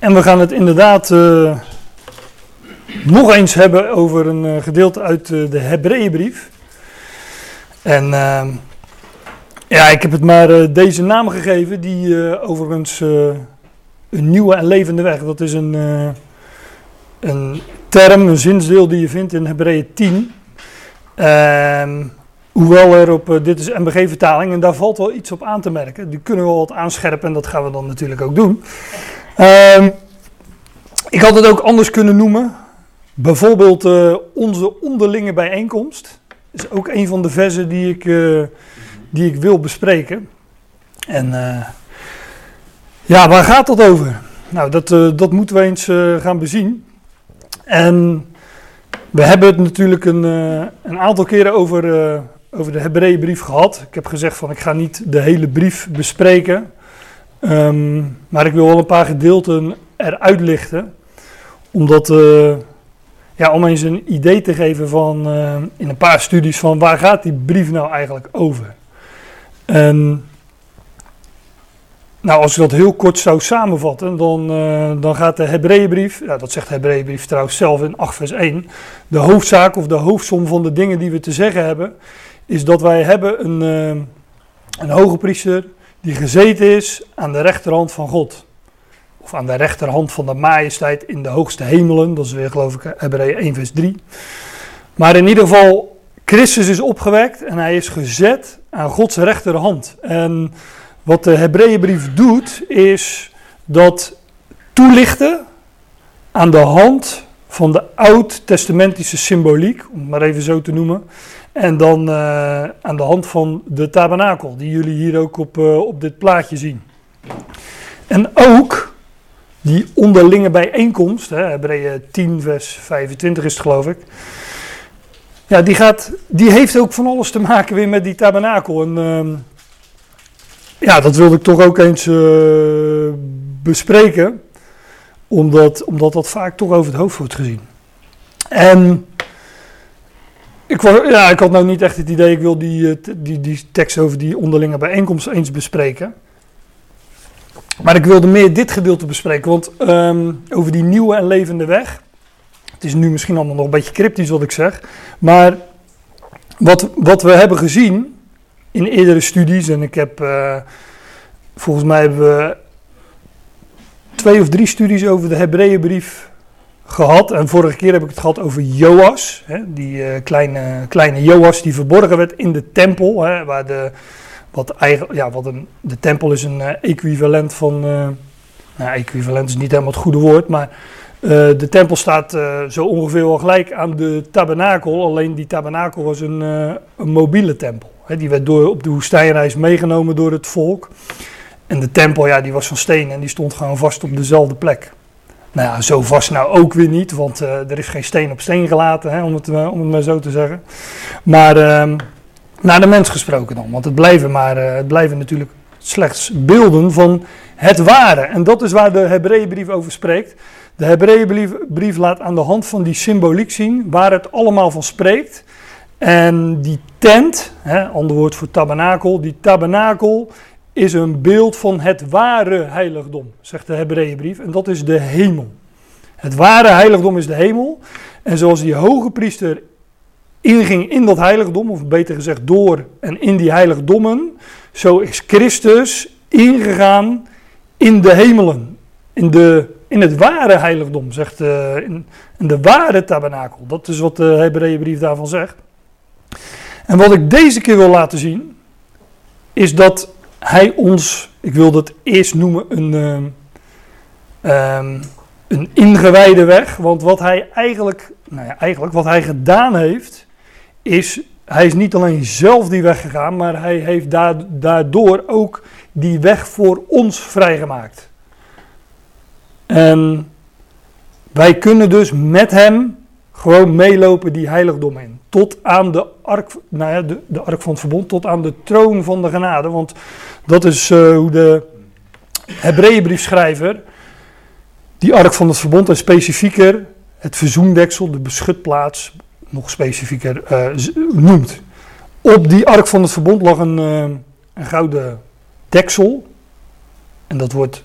En we gaan het inderdaad uh, nog eens hebben over een uh, gedeelte uit uh, de Hebreeënbrief. En ja, ik heb het maar deze naam gegeven, die overigens een nieuwe en levende weg. Dat is een, een term, een zinsdeel die je vindt in Hebreeën 10. Ehm, hoewel er op, dit is MBG-vertaling, en daar valt wel iets op aan te merken. Die kunnen we wat aanscherpen en dat gaan we dan natuurlijk ook doen. Um, ik had het ook anders kunnen noemen. Bijvoorbeeld uh, onze onderlinge bijeenkomst. is ook een van de versen die ik, uh, die ik wil bespreken. En uh, ja, waar gaat dat over? Nou, dat, dat moeten we eens gaan bezien. En we hebben het natuurlijk een, een aantal keren over, over de Hebreeënbrief gehad. Ik heb gezegd van ik ga niet de hele brief bespreken. Um, maar ik wil wel een paar gedeelten eruit lichten. Omdat, uh, ja, om eens een idee te geven van, uh, in een paar studies van waar gaat die brief nou eigenlijk over. En, nou, als ik dat heel kort zou samenvatten, dan, uh, dan gaat de Hebreeënbrief, ja, dat zegt de Hebreeënbrief trouwens zelf in 8 vers 1, de hoofdzaak of de hoofdsom van de dingen die we te zeggen hebben, is dat wij hebben een, een hoge priester die gezeten is aan de rechterhand van God. Of aan de rechterhand van de majesteit in de hoogste hemelen. Dat is weer geloof ik Hebreeën 1 vers 3. Maar in ieder geval, Christus is opgewekt en hij is gezet aan Gods rechterhand. En wat de Hebreeënbrief doet, is dat toelichten aan de hand van de oud-testamentische symboliek, om het maar even zo te noemen. En dan uh, aan de hand van de tabernakel, die jullie hier ook op, uh, op dit plaatje zien. En ook die onderlinge bijeenkomst, Hebreeën 10 vers 25 is het geloof ik. Ja, die, gaat, die heeft ook van alles te maken weer met die tabernakel. En uh, ja, dat wilde ik toch ook eens uh, bespreken. Omdat, omdat dat vaak toch over het hoofd wordt gezien. En ik, ja, ik had nou niet echt het idee, ik wil die, eh, die, die tekst over die onderlinge bijeenkomst eens bespreken. Maar ik wilde meer dit gedeelte bespreken, want um, over die nieuwe en levende weg. Het is nu misschien allemaal nog een beetje cryptisch wat ik zeg. Maar wat, wat we hebben gezien in eerdere studies, en ik heb, uh, volgens mij hebben we twee of drie studies over de Hebreeënbrief gehad. En vorige keer heb ik het gehad over Joas. Hè, die uh, kleine, kleine Joas die verborgen werd in de tempel. Hè, waar de, wat eigenlijk, ja, wat een, de tempel is een uh, equivalent van. Uh, nou, equivalent is niet helemaal het goede woord, maar. de tempel staat zo ongeveer wel gelijk aan de tabernakel. Alleen die tabernakel was een, een mobiele tempel. Hè, die werd door, op de woestijnreis meegenomen door het volk. En de tempel, ja, die was van steen en die stond gewoon vast op dezelfde plek. Nou ja, zo vast nou ook weer niet, want uh, er is geen steen op steen gelaten, hè, om, het, uh, om het maar zo te zeggen. Maar uh, naar de mens gesproken dan, want het blijven, maar, eh, het blijven natuurlijk slechts beelden van het ware. En dat is waar de Hebreeënbrief over spreekt. De Hebreeënbrief laat aan de hand van die symboliek zien waar het allemaal van spreekt. En die tent, hè, ander woord voor tabernakel, die tabernakel is een beeld van het ware heiligdom, zegt de Hebreeënbrief. En dat is de hemel. Het ware heiligdom is de hemel. En zoals die hoge priester inging in dat heiligdom, of beter gezegd door en in die heiligdommen, zo is Christus ingegaan in de hemelen. In, de, in het ware heiligdom, zegt de, eh, in, de ware tabernakel. Dat is wat de Hebreeënbrief daarvan zegt. En wat ik deze keer wil laten zien, is dat hij ons, ik wil dat eerst noemen, een, um, een ingewijde weg. Want wat hij eigenlijk, nou ja, eigenlijk, wat hij gedaan heeft, is, hij is niet alleen zelf die weg gegaan, maar hij heeft daardoor ook die weg voor ons vrijgemaakt. En wij kunnen dus met hem gewoon meelopen die heiligdom in. Tot aan de ark, nou ja, de, de ark van het verbond, tot aan de troon van de genade. Want dat is uh, hoe de Hebreeënbriefschrijver die ark van het verbond en specifieker het verzoendeksel, de beschutplaats, nog specifieker uh, noemt. Op die ark van het verbond lag een, uh, een gouden deksel. En dat wordt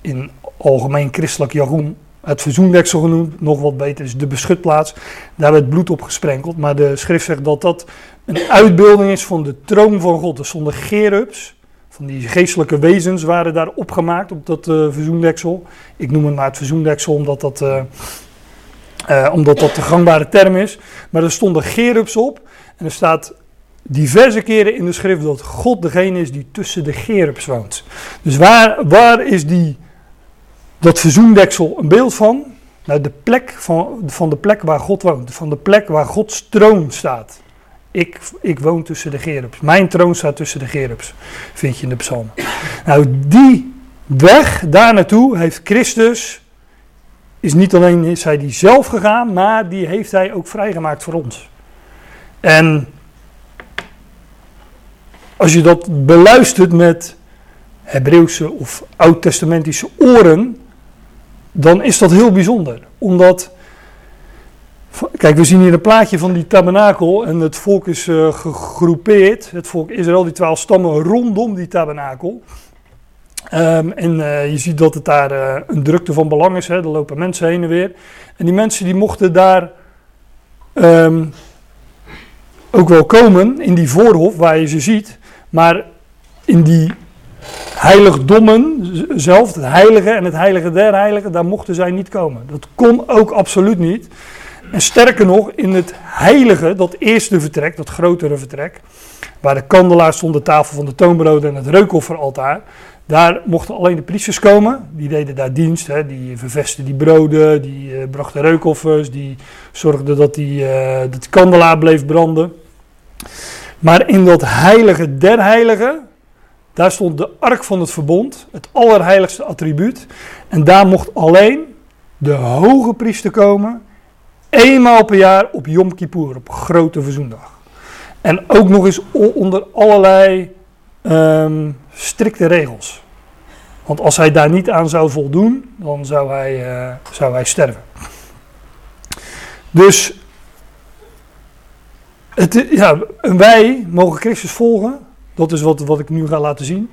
in algemeen christelijk jargon het verzoendeksel genoemd, nog wat beter is de beschutplaats. Daar werd bloed op gesprenkeld, maar de schrift zegt dat dat een uitbeelding is van de troon van God. Er stonden gerubs, van die geestelijke wezens waren daar opgemaakt op dat uh, verzoendeksel. Ik noem het maar het verzoendeksel omdat dat, uh, uh, omdat dat de gangbare term is. Maar er stonden gerubs op en er staat diverse keren in de schrift dat God degene is die tussen de gerubs woont. Dus waar, waar is die, dat verzoendeksel een beeld van? Nou, de plek van, van de plek waar God woont, van de plek waar Gods troon staat. Ik, ik woon tussen de gerubs. Mijn troon staat tussen de gerubs, vind je in de psalm. Nou, die weg daar naartoe heeft Christus, is niet alleen is hij die zelf gegaan, maar die heeft hij ook vrijgemaakt voor ons. En als je dat beluistert met Hebreeuwse of Oud-testamentische oren, dan is dat heel bijzonder. Omdat, kijk, we zien hier een plaatje van die tabernakel en het volk is uh, gegroepeerd. Het volk Israël, die twaalf stammen rondom die tabernakel. Um, en uh, je ziet dat het daar uh, een drukte van belang is. Hè. Er lopen mensen heen en weer. En die mensen die mochten daar um, ook wel komen in die voorhof waar je ze ziet. Maar in die heiligdommen zelf, het heilige en het heilige der heiligen, daar mochten zij niet komen. Dat kon ook absoluut niet. En sterker nog, in het heilige, dat eerste vertrek, dat grotere vertrek, waar de kandelaar stond, de tafel van de toonbroden en het reukofferaltaar, daar mochten alleen de priesters komen. Die deden daar dienst, hè. die vervesten die broden, die uh, brachten reukoffers, die zorgden dat die, uh, dat kandelaar bleef branden. Maar in dat heilige der heiligen, daar stond de ark van het verbond, het allerheiligste attribuut. En daar mocht alleen de hoge priester komen, eenmaal per jaar op Yom Kippur, op grote verzoendag. En ook nog eens onder allerlei um, strikte regels. Want als hij daar niet aan zou voldoen, dan zou hij, uh, zou hij sterven. Dus het, ja, wij mogen Christus volgen. Dat is wat, wat ik nu ga laten zien.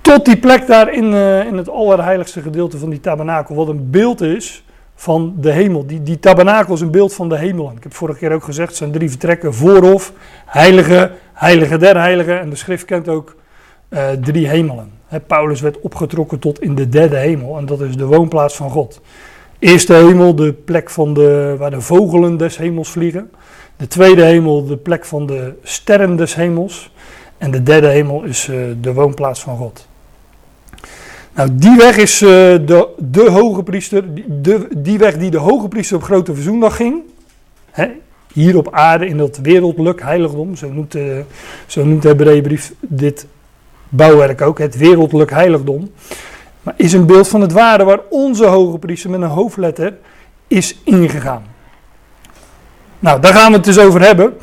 Tot die plek daar in, uh, in het allerheiligste gedeelte van die tabernakel. Wat een beeld is van de hemel. Die, die tabernakel is een beeld van de hemel. Ik heb vorige keer ook gezegd, het zijn drie vertrekken. Voorhof, heilige, heilige der heiligen. En de schrift kent ook uh, drie hemelen. He, Paulus werd opgetrokken tot in de derde hemel. En dat is de woonplaats van God. Eerste hemel, de plek van de, waar de vogelen des hemels vliegen. De tweede hemel, de plek van de sterren des hemels. En de derde hemel is uh, de woonplaats van God. Nou, die weg is uh, de, de hoge priester, de, die weg die de hoge priester op Grote Verzoendag ging. Hè, hier op aarde in dat wereldlijk heiligdom, zo noemt, uh, zo noemt de Hebreeënbrief dit bouwwerk ook, het wereldlijk heiligdom. Maar is een beeld van het waarde waar onze hoge priester met een hoofdletter is ingegaan. Nou, daar gaan we het dus over hebben.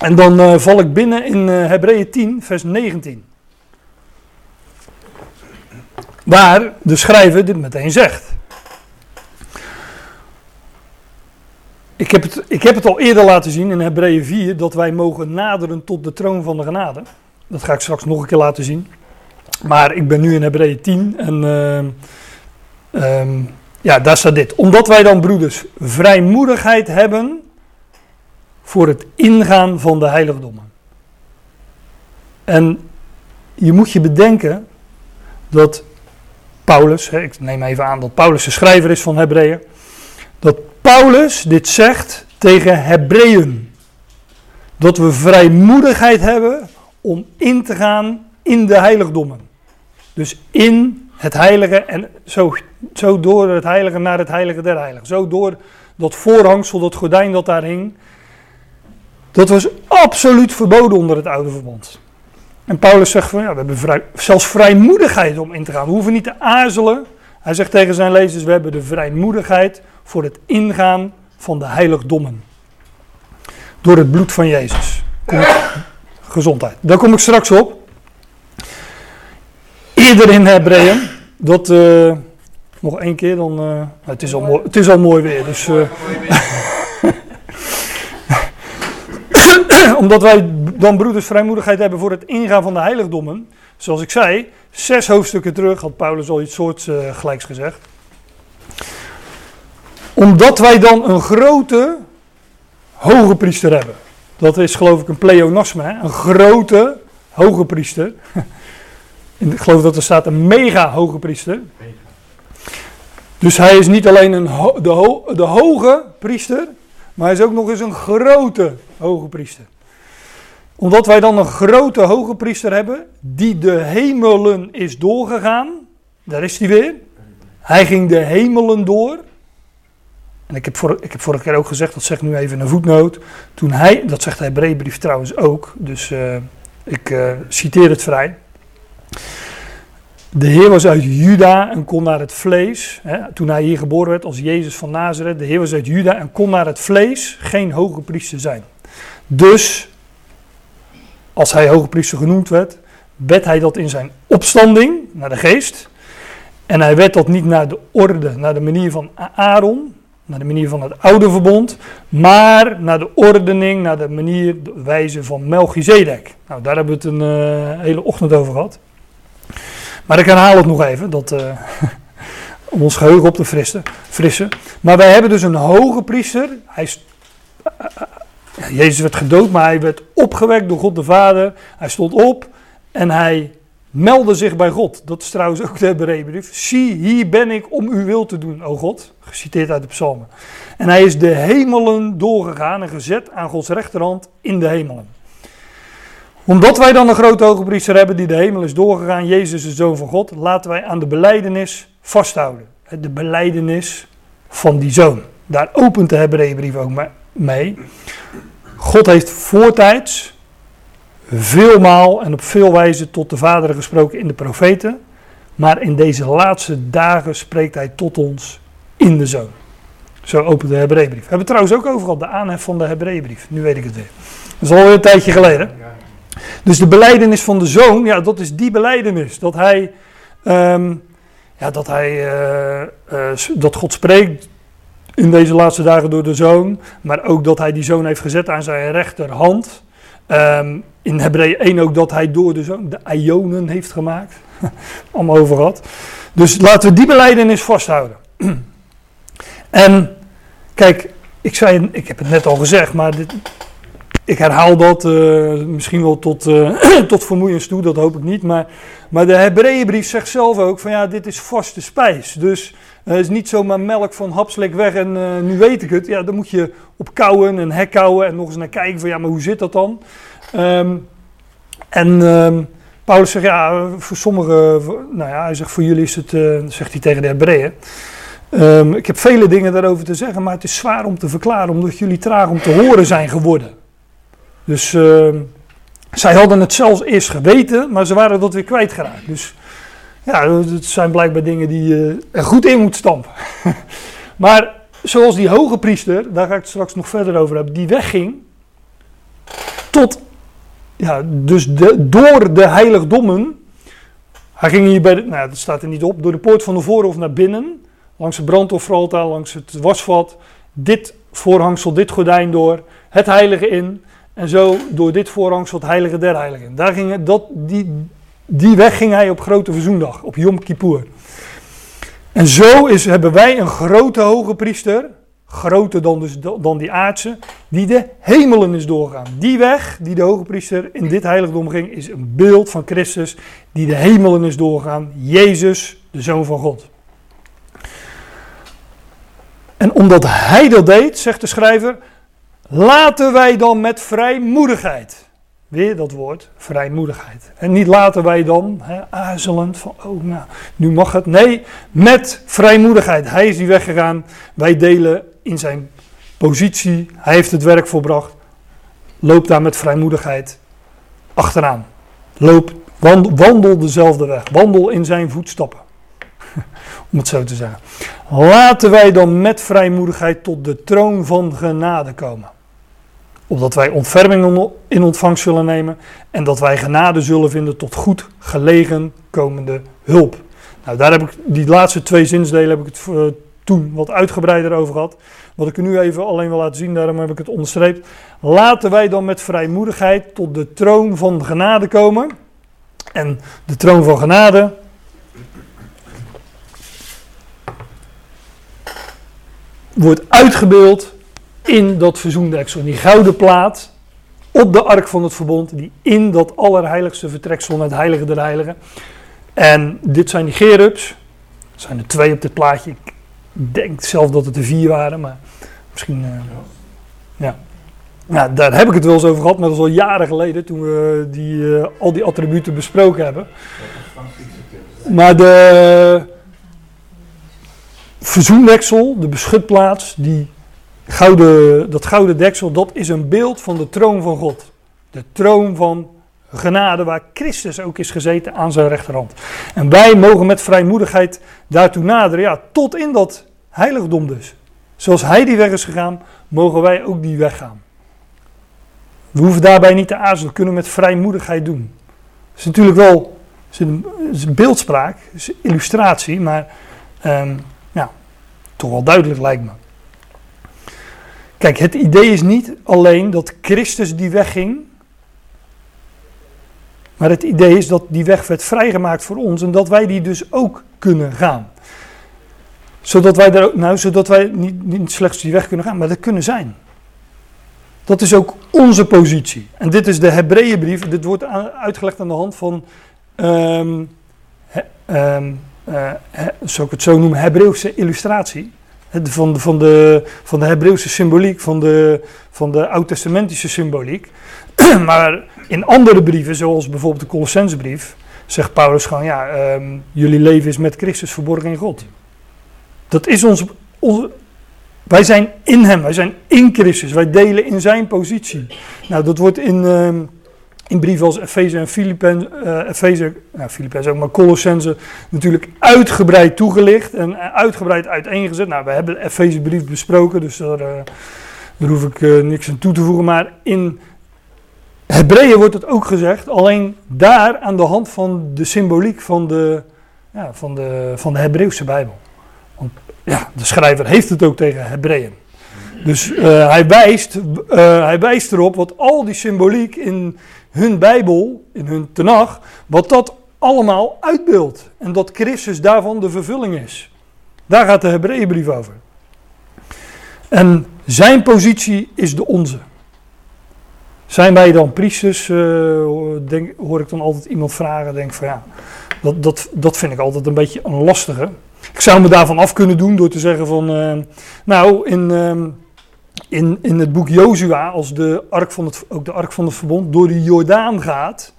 En dan uh, val ik binnen in uh, Hebreeën 10, vers 19. Waar de schrijver dit meteen zegt. Ik heb, het, ik heb het al eerder laten zien in Hebreeën 4 dat wij mogen naderen tot de troon van de genade. Dat ga ik straks nog een keer laten zien. Maar ik ben nu in Hebreeën 10 en uh, um, ja, daar staat dit. Omdat wij dan, broeders, vrijmoedigheid hebben voor het ingaan van de heiligdommen. En je moet je bedenken dat Paulus, ik neem even aan dat Paulus de schrijver is van Hebreeën, dat Paulus dit zegt tegen Hebreeën. Dat we vrijmoedigheid hebben om in te gaan in de heiligdommen. Dus in het heilige en zo, zo door het heilige naar het heilige der heiligen. Zo door dat voorhangsel, dat gordijn dat daar hing. Dat was absoluut verboden onder het oude verbond. En Paulus zegt van ja, we hebben vrij, zelfs vrijmoedigheid om in te gaan. We hoeven niet te aarzelen. Hij zegt tegen zijn lezers: we hebben de vrijmoedigheid voor het ingaan van de heiligdommen. Door het bloed van Jezus. Gezondheid. Daar kom ik straks op. Eerder in Hebreeën, dat uh, nog één keer, dan. Uh, het, is al mooi, het is al mooi weer. Dus, uh, omdat wij dan broeders vrijmoedigheid hebben voor het ingaan van de heiligdommen, zoals ik zei, zes hoofdstukken terug had Paulus al iets soorts uh, gelijks gezegd. Omdat wij dan een grote hoge priester hebben. Dat is geloof ik een pleonasme, een grote hoge priester. Ik geloof dat er staat een mega hoge priester. Dus hij is niet alleen een de, de hoge priester, maar hij is ook nog eens een grote hoge priester. Omdat wij dan een grote hoge priester hebben, die de hemelen is doorgegaan. Daar is hij weer. Hij ging de hemelen door. En ik heb, ik heb vorige keer ook gezegd, dat zegt nu even een voetnoot. Toen hij, dat zegt hij Breebrief trouwens ook, dus uh, ik uh, citeer het vrij. De Heer was uit Juda en kon naar het vlees. Hè, toen hij hier geboren werd als Jezus van Nazareth. De Heer was uit Juda en kon naar het vlees geen hoge priester zijn. Dus, als hij hoge priester genoemd werd, werd hij dat in zijn opstanding naar de geest. En hij werd dat niet naar de orde, naar de manier van Aaron, naar de manier van het oude verbond, maar naar de ordening, naar de manier, de wijze van Melchizedek. Nou, daar hebben we het een uh, hele ochtend over gehad. Maar ik herhaal het nog even, dat, uh, om ons geheugen op te frissen. Maar wij hebben dus een hoge priester. Hij is, uh, Jezus werd gedood, maar hij werd opgewekt door God de Vader. Hij stond op en hij meldde zich bij God. Dat is trouwens ook de Hebreeënbrief. Zie, hier ben ik om uw wil te doen, o God. Geciteerd uit de psalmen. En hij is de hemelen doorgegaan en gezet aan Gods rechterhand in de hemelen omdat wij dan een grote hoge priester hebben die de hemel is doorgegaan, Jezus de Zoon van God, laten wij aan de beleidenis vasthouden. De beleidenis van die Zoon. Daar opent de Hebreeënbrief ook mee. God heeft voortijds veelmaal en op veel wijze tot de Vader gesproken in de profeten. Maar in deze laatste dagen spreekt hij tot ons in de Zoon. Zo opent de Hebreeënbrief. We hebben trouwens ook overal de aanhef van de Hebreeënbrief. Nu weet ik het weer. Dat is alweer een tijdje geleden. Dus de beleidenis van de zoon, ja, dat is die beleidenis. Dat hij, ehm, ja, dat hij, uh, uh, dat God spreekt in deze laatste dagen door de zoon. Maar ook dat hij die zoon heeft gezet aan zijn rechterhand. Um, in Hebreeën 1 ook dat hij door de zoon de Ionen heeft gemaakt. Allemaal over gehad. Dus laten we die beleidenis vasthouden. en kijk, ik, zei, ik heb het net al gezegd, maar dit, ik herhaal dat uh, misschien wel tot, uh, tot vermoeiens toe, dat hoop ik niet. Maar, maar de Hebreeënbrief zegt zelf ook van ja, dit is vaste spijs. Dus het is niet zomaar melk van hapslik weg en uh, nu weet ik het. Ja, dan moet je op kouwen en hekkouwen en nog eens naar kijken van ja, maar hoe zit dat dan? Um, en um, Paulus zegt ja, voor sommigen, nou ja, hij zegt voor jullie is het, zegt hij tegen de Hebreeën. Um, ik heb vele dingen daarover te zeggen, maar het is zwaar om te verklaren, omdat jullie traag om te horen zijn geworden. Dus uh, zij hadden het zelfs eerst geweten, maar ze waren dat weer kwijtgeraakt. Dus ja, het zijn blijkbaar dingen die je er goed in moet stampen. maar zoals die hoge priester, daar ga ik het straks nog verder over hebben, die wegging tot, ja, dus de, door de heiligdommen. Hij ging hier bij, nou dat staat er niet op, door de poort van de voorhof naar binnen, langs het brandofferaltaar, langs het wasvat, dit voorhangsel, dit gordijn door, het heilige in. En zo door dit voorhangsel het heilige der heiligen. Daar ging het, dat, die, die weg ging hij op grote verzoendag, op Yom Kippur. En zo is, hebben wij een grote hoge priester, groter dan, dus, dan die aardse, die de hemelen is doorgaan. Die weg die de hoge priester in dit heiligdom ging, is een beeld van Christus die de hemelen is doorgaan. Jezus, de Zoon van God. En omdat hij dat deed, zegt de schrijver, Laten wij dan met vrijmoedigheid. Weer dat woord, vrijmoedigheid. En niet laten wij dan hè, aarzelend van, oh nou, nu mag het. Nee, met vrijmoedigheid. Hij is die weggegaan. Wij delen in zijn positie. Hij heeft het werk volbracht. Loop daar met vrijmoedigheid achteraan. Loop, wandel, wandel dezelfde weg. Wandel in zijn voetstappen. Om het zo te zeggen. Laten wij dan met vrijmoedigheid tot de troon van genade komen opdat wij ontferming in ontvangst zullen nemen en dat wij genade zullen vinden tot goed gelegen komende hulp. Nou, daar heb ik die laatste twee zinsdelen heb ik het uh, toen wat uitgebreider over gehad. Wat ik nu even alleen wil laten zien, daarom heb ik het onderstreept. Laten wij dan met vrijmoedigheid tot de troon van genade komen. En de troon van genade. Wordt uitgebeeld in dat verzoendeksel. Die gouden plaat op de ark van het verbond. Die in dat allerheiligste vertreksel naar het heilige der heiligen. En dit zijn die gerubs. Er zijn er twee op dit plaatje. Ik denk zelf dat het er vier waren, maar misschien. Uh, ja. Ja, daar heb ik het wel eens over gehad, maar dat is al jaren geleden toen we die, uh, al die attributen besproken hebben. Maar de verzoendeksel, de beschutplaats, die gouden, dat gouden deksel, dat is een beeld van de troon van God. De troon van genade waar Christus ook is gezeten aan zijn rechterhand. En wij mogen met vrijmoedigheid daartoe naderen, ja, tot in dat heiligdom dus. Zoals hij die weg is gegaan, mogen wij ook die weg gaan. We hoeven daarbij niet te aarzelen, we kunnen met vrijmoedigheid doen. Het is natuurlijk wel is een, beeldspraak, is een illustratie, maar um, ja, toch wel duidelijk lijkt me. Kijk, het idee is niet alleen dat Christus die weg ging, maar het idee is dat die weg werd vrijgemaakt voor ons en dat wij die dus ook kunnen gaan. Zodat wij, er, nou, zodat wij niet, niet slechts die weg kunnen gaan, maar dat kunnen zijn. Dat is ook onze positie. En dit is de Hebreeënbrief. Dit wordt uitgelegd aan de hand van, um, ik het zo noemen, Hebreeuwse illustratie. Van van de, van de Hebreeuwse symboliek, van de, van de oud-testamentische symboliek. maar in andere brieven, zoals bijvoorbeeld de Colossensbrief, zegt Paulus gewoon, ja, um, jullie leven is met Christus verborgen in God. Dat is onze, onze, wij zijn in hem, wij zijn in Christus, wij delen in zijn positie. Nou, dat wordt in, uh, in brieven als Efeze en Filippenzen, uh, Efeze, nou, Filippenzen ook, maar Colossense natuurlijk uitgebreid toegelicht en uitgebreid uiteengezet. Nou, we hebben de Efezebrief besproken, dus daar, daar hoef ik uh, niks aan toe te voegen. Maar in Hebreeën wordt het ook gezegd, alleen daar aan de hand van de symboliek van de, ja, van de, van de Hebreeuwse Bijbel. Want ja, de schrijver heeft het ook tegen Hebreeën. Dus uh, hij, wijst, hij wijst erop wat al die symboliek in hun Bijbel, in hun Tenach, wat dat allemaal uitbeeldt. En dat Christus daarvan de vervulling is. Daar gaat de Hebreeënbrief over. En zijn positie is de onze. Zijn wij dan priesters? Uh, denk, hoor ik dan altijd iemand vragen. Denk van ja, dat, dat, dat vind ik altijd een beetje een lastige. Ik zou me daarvan af kunnen doen door te zeggen van, uh, nou, in, uh, in, in het boek Jozua, als de ark van het, ook de ark van het verbond door de Jordaan gaat,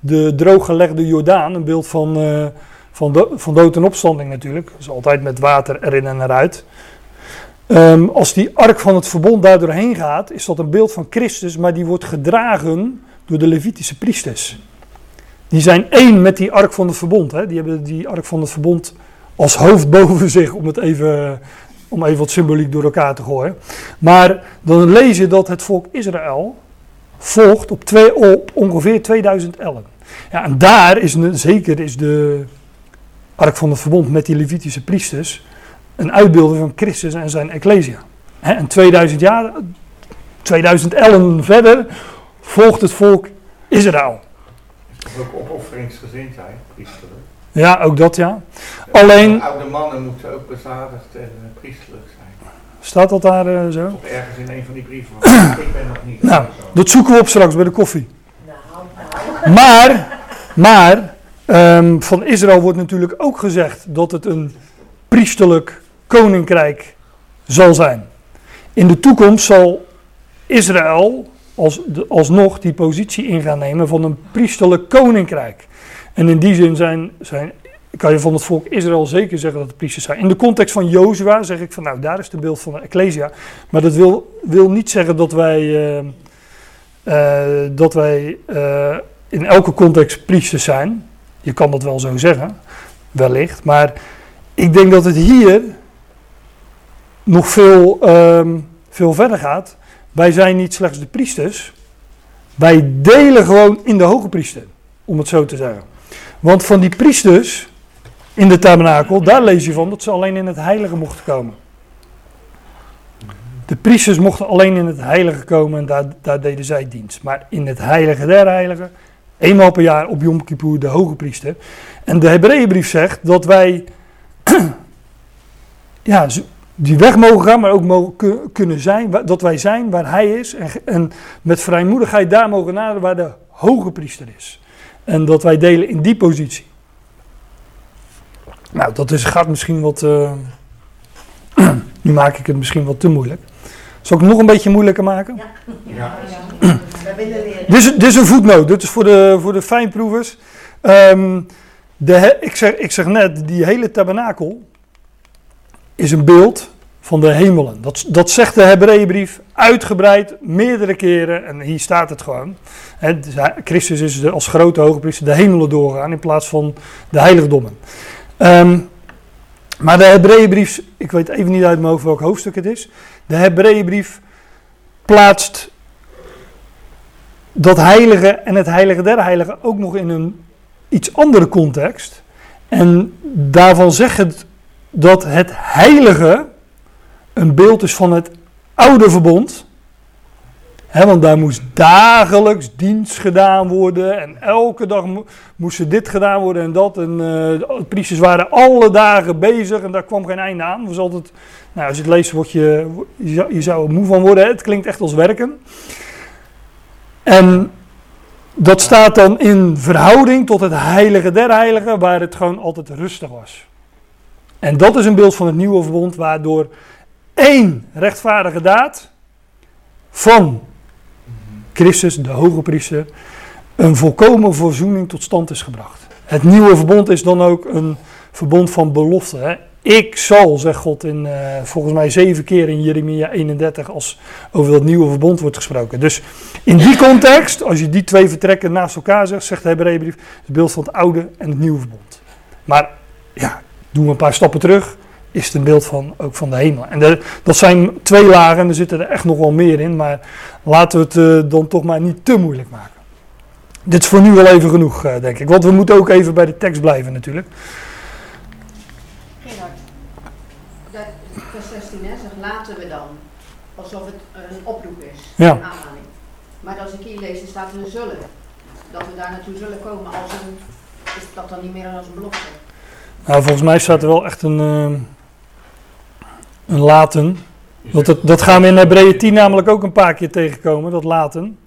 de drooggelegde Jordaan, een beeld van, uh, van, do, van dood en opstanding natuurlijk, dus altijd met water erin en eruit. Um, als die ark van het verbond daar doorheen gaat, is dat een beeld van Christus, maar die wordt gedragen door de Levitische priesters. Die zijn één met die ark van het verbond. Hè? Die hebben die ark van het verbond als hoofd boven zich, om het even, om even wat symboliek door elkaar te gooien. Maar dan lees je dat het volk Israël volgt op, ongeveer 2000 ellen. Ja, en daar is zeker is de ark van het verbond met die Levitische priesters een uitbeelding van Christus en zijn Ecclesia. en 2000 jaar, 2000 ellen verder volgt het volk Israël. Ook opofferingsgezindheid, priesterlijk. Ja, ook dat ja. Alleen. Oude mannen moeten ook bezadigd en uh, priesterlijk zijn. Staat dat daar uh, zo? Of ergens in een van die brieven. ik ben nog niet. Nou, dat zoeken we op straks bij de koffie. Maar, maar um, van Israël wordt natuurlijk ook gezegd dat het een priesterlijk koninkrijk zal zijn. In de toekomst zal Israël als, alsnog die positie in gaan nemen van een priesterlijk koninkrijk. En in die zin zijn, zijn, kan je van het volk Israël zeker zeggen dat het priesters zijn. In de context van Jozua zeg ik van nou, daar is de beeld van de Ecclesia. Maar dat wil, wil niet zeggen dat wij, uh, uh, dat wij uh, in elke context priesters zijn. Je kan dat wel zo zeggen, wellicht. Maar ik denk dat het hier nog veel, um, veel verder gaat. Wij zijn niet slechts de priesters. Wij delen gewoon in de hoge priester, om het zo te zeggen. Want van die priesters in de tabernakel, daar lees je van dat ze alleen in het heilige mochten komen. De priesters mochten alleen in het heilige komen en daar, daar deden zij dienst. Maar in het heilige der heiligen, eenmaal per jaar op Yom Kippur de hoge priester. En de Hebreeënbrief zegt dat wij ja, die weg mogen gaan, maar ook mogen, kunnen zijn, dat wij zijn waar hij is. En, en met vrijmoedigheid daar mogen naderen waar de hoge priester is. En dat wij delen in die positie. Nou, dat is, gaat misschien wat. Uh, nu maak ik het misschien wat te moeilijk. Zal ik het nog een beetje moeilijker maken? Ja. ja. dit, is, dit is een voetnoot. Dit is voor de, voor de fijnproevers. Um, de, ik, zeg, ik zeg net, die hele tabernakel is een beeld van de hemelen. Dat, dat zegt de Hebreeënbrief uitgebreid, meerdere keren. En hier staat het gewoon. Dus Christus is als grote hogepriester de hemelen doorgaan in plaats van de heiligdommen. Ehm, maar de Hebreeënbrief, ik weet even niet uit mijn hoofd welk hoofdstuk het is. De Hebreeënbrief plaatst dat heilige en het heilige der heiligen ook nog in een iets andere context. En daarvan zegt het dat het heilige een beeld is van het oude verbond. want daar moest dagelijks dienst gedaan worden. En elke dag moest er dit gedaan worden en dat. En uh, de priesters waren alle dagen bezig en daar kwam geen einde aan. Was altijd, nou, als je het leest, word je, je zou er moe van worden. Het klinkt echt als werken. En dat staat dan in verhouding tot het heilige der heiligen, waar het gewoon altijd rustig was. En dat is een beeld van het nieuwe verbond, waardoor één rechtvaardige daad van Christus, de hoge priester, een volkomen verzoening tot stand is gebracht. Het nieuwe verbond is dan ook een verbond van belofte. Ik zal, zegt God in, uh, volgens mij zeven keer in Jeremia 31, als over dat nieuwe verbond wordt gesproken. Dus in die context, als je die twee vertrekken naast elkaar zegt, zegt de Hebreeënbrief, het beeld van het oude en het nieuwe verbond. Maar ja, doen we een paar stappen terug, is het een beeld van, ook van de hemel. En dat zijn twee lagen en er zitten er echt nog wel meer in, maar laten we het uh, dan toch maar niet te moeilijk maken. Dit is voor nu wel even genoeg, uh, denk ik. Want we moeten ook even bij de tekst blijven natuurlijk. vers 16 hè, zegt laten we dan. Alsof het een oproep is, ja. een aanmaning. Maar als ik hier lees, dan staat er zullen. Dat we daar naartoe zullen komen als een, is dat dan niet meer als een belofte? Nou, volgens mij staat er wel echt een, uh, een laten. Want dat, dat gaan we in Hebreeën 10 namelijk ook een paar keer tegenkomen, dat laten.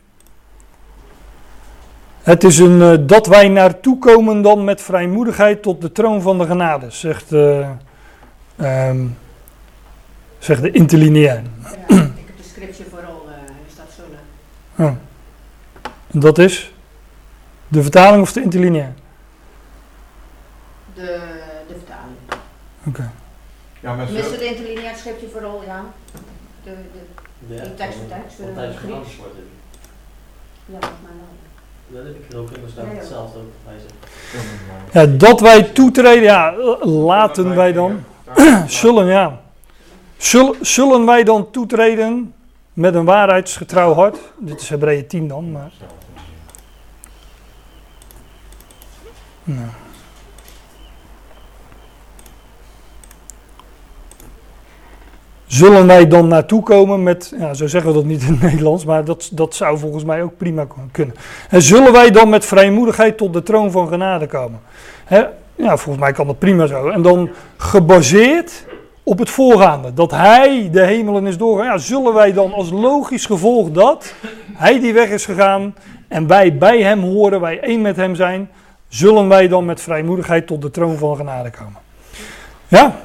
Het is een uh, dat wij naartoe komen dan met vrijmoedigheid tot de troon van de genade, zegt, uh, um, zegt de interlineair. Ja, ik heb de scriptje vooral, uh, is dat zo. Ja. En dat is de vertaling of de interlineair? De, de vertaling. Oké. Okay. Ja, maar Tenminste, de interlineair schrift je vooral, ja. De, de, ja, die tekst voor tekst. Want hij is Grieks. Ja, volgens mij wel. Dat heb ik er ook in, maar staat Ja, ja. hetzelfde ook bij zich. Ja, dat wij toetreden, ja, laten wij dan. Zullen, ja. Zullen, zullen wij dan toetreden met een waarheidsgetrouw hart? Dit is Hebreeën 10 dan, maar. Nou. Zullen wij dan naartoe komen met, ja, zo zeggen we dat niet in het Nederlands, maar dat, dat zou volgens mij ook prima kunnen. En zullen wij dan met vrijmoedigheid tot de troon van genade komen? Hè? Ja, volgens mij kan dat prima zo. En dan gebaseerd op het voorgaande, dat hij de hemelen is doorgegaan. Ja, zullen wij dan als logisch gevolg dat hij die weg is gegaan en wij bij hem horen, wij één met hem zijn, zullen wij dan met vrijmoedigheid tot de troon van genade komen? Ja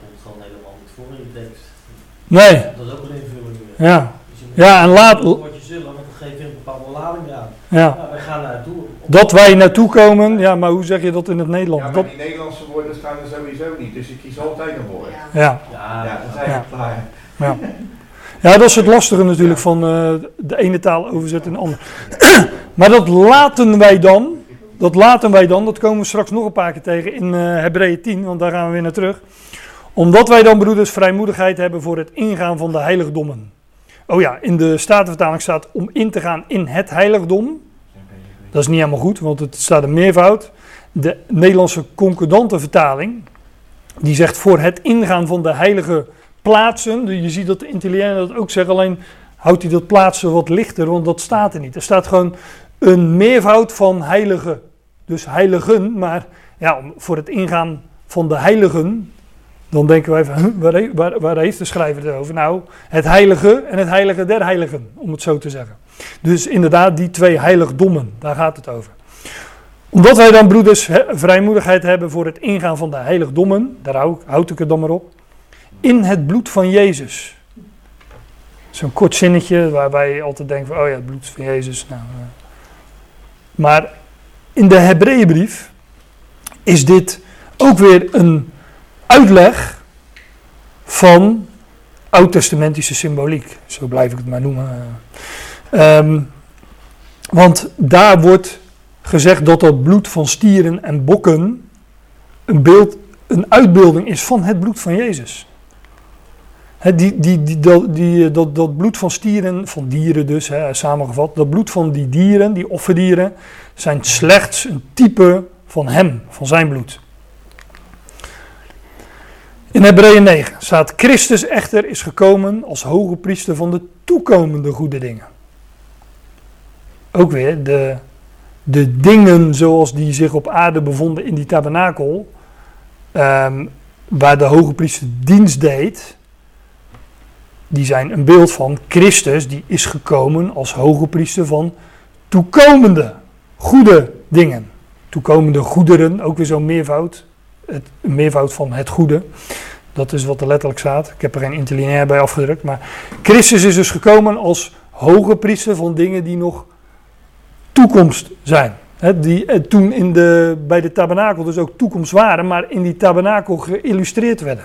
komt gewoon helemaal niet voor in de tekst. Nee. Dat is ook een invulling. Ja. Dus je Ja, en laat- Het woordje zullen, want dan geef je een bepaalde lading aan. Ja. Ja, wij gaan naartoe. Dat wij naartoe komen, ja, maar hoe zeg je dat in het Ja, Nederlands? maar Dat, die Nederlandse woorden staan er sowieso niet, dus ik kies altijd een woord. Ja. ja. Ja, Ja, dan zijn Ja. klaar. Ja. ja, dat is het lastige natuurlijk van eh, de ene taal overzetten in de andere. maar dat laten wij dan, dat laten wij dan, dat komen we straks nog een paar keer tegen in eh Hebreeën 10, want daar gaan we weer naar terug. Omdat wij dan, broeders, vrijmoedigheid hebben voor het ingaan van de heiligdommen. Oh ja, in de Statenvertaling staat om in te gaan in het heiligdom. Dat is niet helemaal goed, want het staat een meervoud. De Nederlandse concordante vertaling, die zegt voor het ingaan van de heilige plaatsen. Je ziet dat de Italianen dat ook zeggen, alleen houdt hij dat plaatsen wat lichter, want dat staat er niet. Er staat gewoon een meervoud van heilige. Dus heiligen, maar ja, voor het ingaan van de heiligen, dan denken wij van, huh, waar, waar, waar heeft de schrijver het over? Nou, het heilige en het heilige der heiligen, om het zo te zeggen. Dus inderdaad, die twee heiligdommen, daar gaat het over. Omdat wij dan, broeders, vrijmoedigheid hebben voor het ingaan van de heiligdommen, daar hou, houd ik het dan maar op, in het bloed van Jezus. Zo'n kort zinnetje waarbij je altijd denkt van, oh ja, het bloed van Jezus. Nou, eh. Maar in de Hebreeënbrief is dit ook weer een uitleg van oud-testamentische symboliek. Zo blijf ik het maar noemen. Ehm, want daar wordt gezegd dat dat bloed van stieren en bokken een, beeld, een uitbeelding is van het bloed van Jezus. Die, die, dat, die, eh, dat, dat bloed van stieren, van dieren dus, samengevat, dat bloed van die dieren, die offerdieren, zijn slechts een type van hem, van zijn bloed. In Hebreeën 9 staat: Christus echter is gekomen als hoge priester van de toekomende goede dingen. Ook weer de, de dingen zoals die zich op aarde bevonden in die tabernakel, ehm, waar de hoge priester dienst deed, die zijn een beeld van Christus, die is gekomen als hoge priester van toekomende goede dingen. Toekomende goederen, ook weer zo'n meervoud. Het, meervoud van het goede. Dat is wat er letterlijk staat. Ik heb er geen interlineair bij afgedrukt. Maar Christus is dus gekomen als hoge priester van dingen die nog toekomst zijn. Die eh, toen in de, bij de tabernakel dus ook toekomst waren, maar in die tabernakel geïllustreerd werden.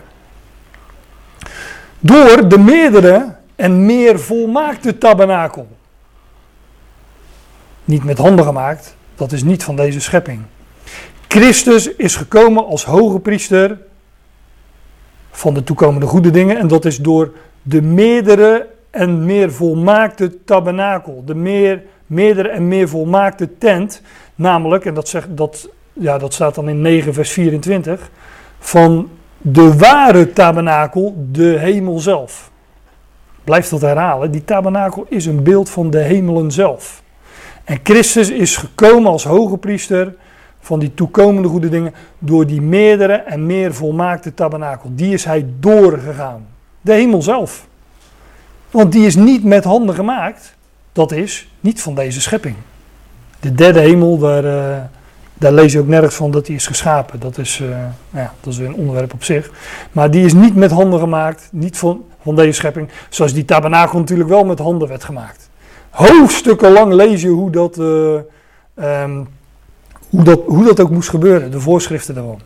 Door de meerdere en meer volmaakte tabernakel. Niet met handen gemaakt, dat is niet van deze schepping. Christus is gekomen als hoge priester van de toekomende goede dingen. En dat is door de meerdere en meer volmaakte tabernakel. De meer, meerdere en meer volmaakte tent. Namelijk, en dat, zegt, dat, ja, dat staat dan in 9 vers 24. Van de ware tabernakel, de hemel zelf. Blijf dat herhalen. Die tabernakel is een beeld van de hemelen zelf. En Christus is gekomen als hoge priester van die toekomende goede dingen door die meerdere en meer volmaakte tabernakel. Die is hij doorgegaan. De hemel zelf. Want die is niet met handen gemaakt. Dat is niet van deze schepping. De derde hemel, daar, uh, daar lees je ook nergens van dat die is geschapen. Dat is, uh, nou ja, dat is weer een onderwerp op zich. Maar die is niet met handen gemaakt. Niet van, van deze schepping. Zoals die tabernakel natuurlijk wel met handen werd gemaakt. Hoofdstukken lang lees je hoe dat... Uh, um, hoe dat, hoe dat ook moest gebeuren, de voorschriften daarvan.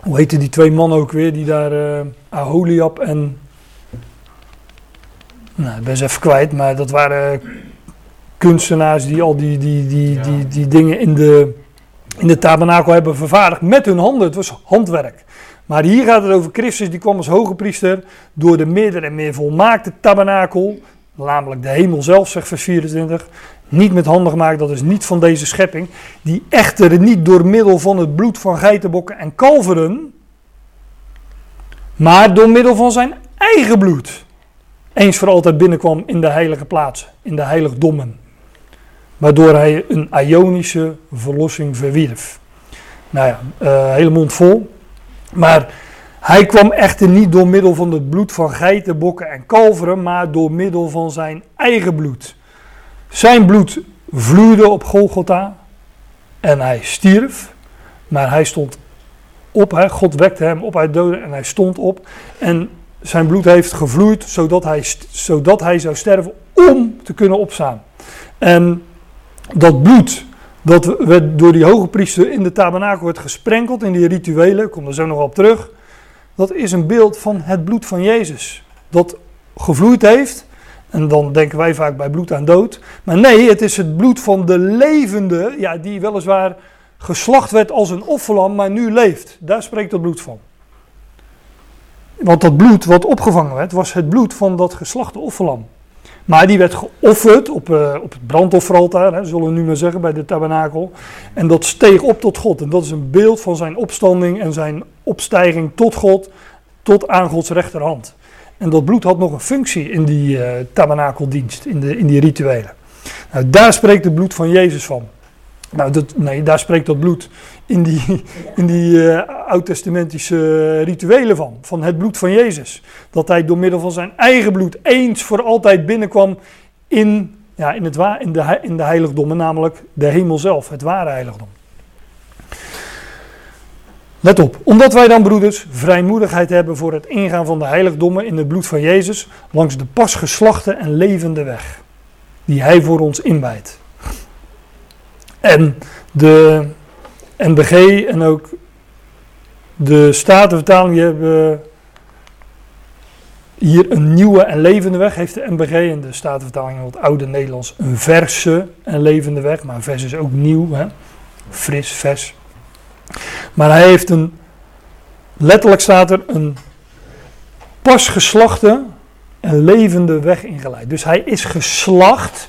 Hoe heette die twee mannen ook weer, die daar, uh, Aholiab en... Nou, ik ben ze even kwijt, maar dat waren kunstenaars die al die, die, die, ja. die, die dingen in de, in de tabernakel hebben vervaardigd met hun handen. Het was handwerk. Maar hier gaat het over Christus, die kwam als hoge priester door de meerdere en meer volmaakte tabernakel, namelijk de hemel zelf, zegt vers 24, niet met handen gemaakt, dat is niet van deze schepping, die echter niet door middel van het bloed van geitenbokken en kalveren, maar door middel van zijn eigen bloed, eens voor altijd binnenkwam in de heilige plaatsen, in de heiligdommen, waardoor hij een Ionische verlossing verwierf. Nou ja, uh, hele mond vol, maar hij kwam echter niet door middel van het bloed van geitenbokken en kalveren, maar door middel van zijn eigen bloed. Zijn bloed vloeide op Golgotha en hij stierf, maar hij stond op. Hè? God wekte hem op uit doden en hij stond op. En zijn bloed heeft gevloeid zodat hij, zodat hij zou sterven om te kunnen opstaan. En dat bloed, dat werd door die hoge priester in de tabernakel werd gesprenkeld in die rituelen, ik kom er zo nog op terug. Dat is een beeld van het bloed van Jezus. Dat gevloeid heeft en dan denken wij vaak bij bloed aan dood. Maar nee, het is het bloed van de levende, ja, die weliswaar geslacht werd als een offerlam, maar nu leeft. Daar spreekt dat bloed van. Want dat bloed wat opgevangen werd, was het bloed van dat geslachte offerlam. Maar die werd geofferd op, uh, op het brandofferaltaar, hè, zullen we nu maar zeggen, bij de tabernakel. En dat steeg op tot God. En dat is een beeld van zijn opstanding en zijn opstijging tot God, tot aan Gods rechterhand. En dat bloed had nog een functie in die uh, tabernakeldienst, in, de, in die rituelen. Nou, daar spreekt het bloed van Jezus van. Nou, dat, nee, daar spreekt dat bloed in die, in die eh, oud-testamentische rituelen van. Van het bloed van Jezus. Dat hij door middel van zijn eigen bloed eens voor altijd binnenkwam in, ja, in, het, in, de, in de heiligdommen, namelijk de hemel zelf, het ware heiligdom. Let op, omdat wij dan, broeders, vrijmoedigheid hebben voor het ingaan van de heiligdommen in het bloed van Jezus, langs de pas geslachte en levende weg, die Hij voor ons inwijdt. En de NBG en ook de Statenvertaling hebben hier een nieuwe en levende weg, heeft de NBG en de Statenvertaling in het oude Nederlands een verse en levende weg, maar vers is ook nieuw, hè? fris, vers. Maar hij heeft een, letterlijk staat er, een pas geslachte en levende weg ingeleid. Dus hij is geslacht,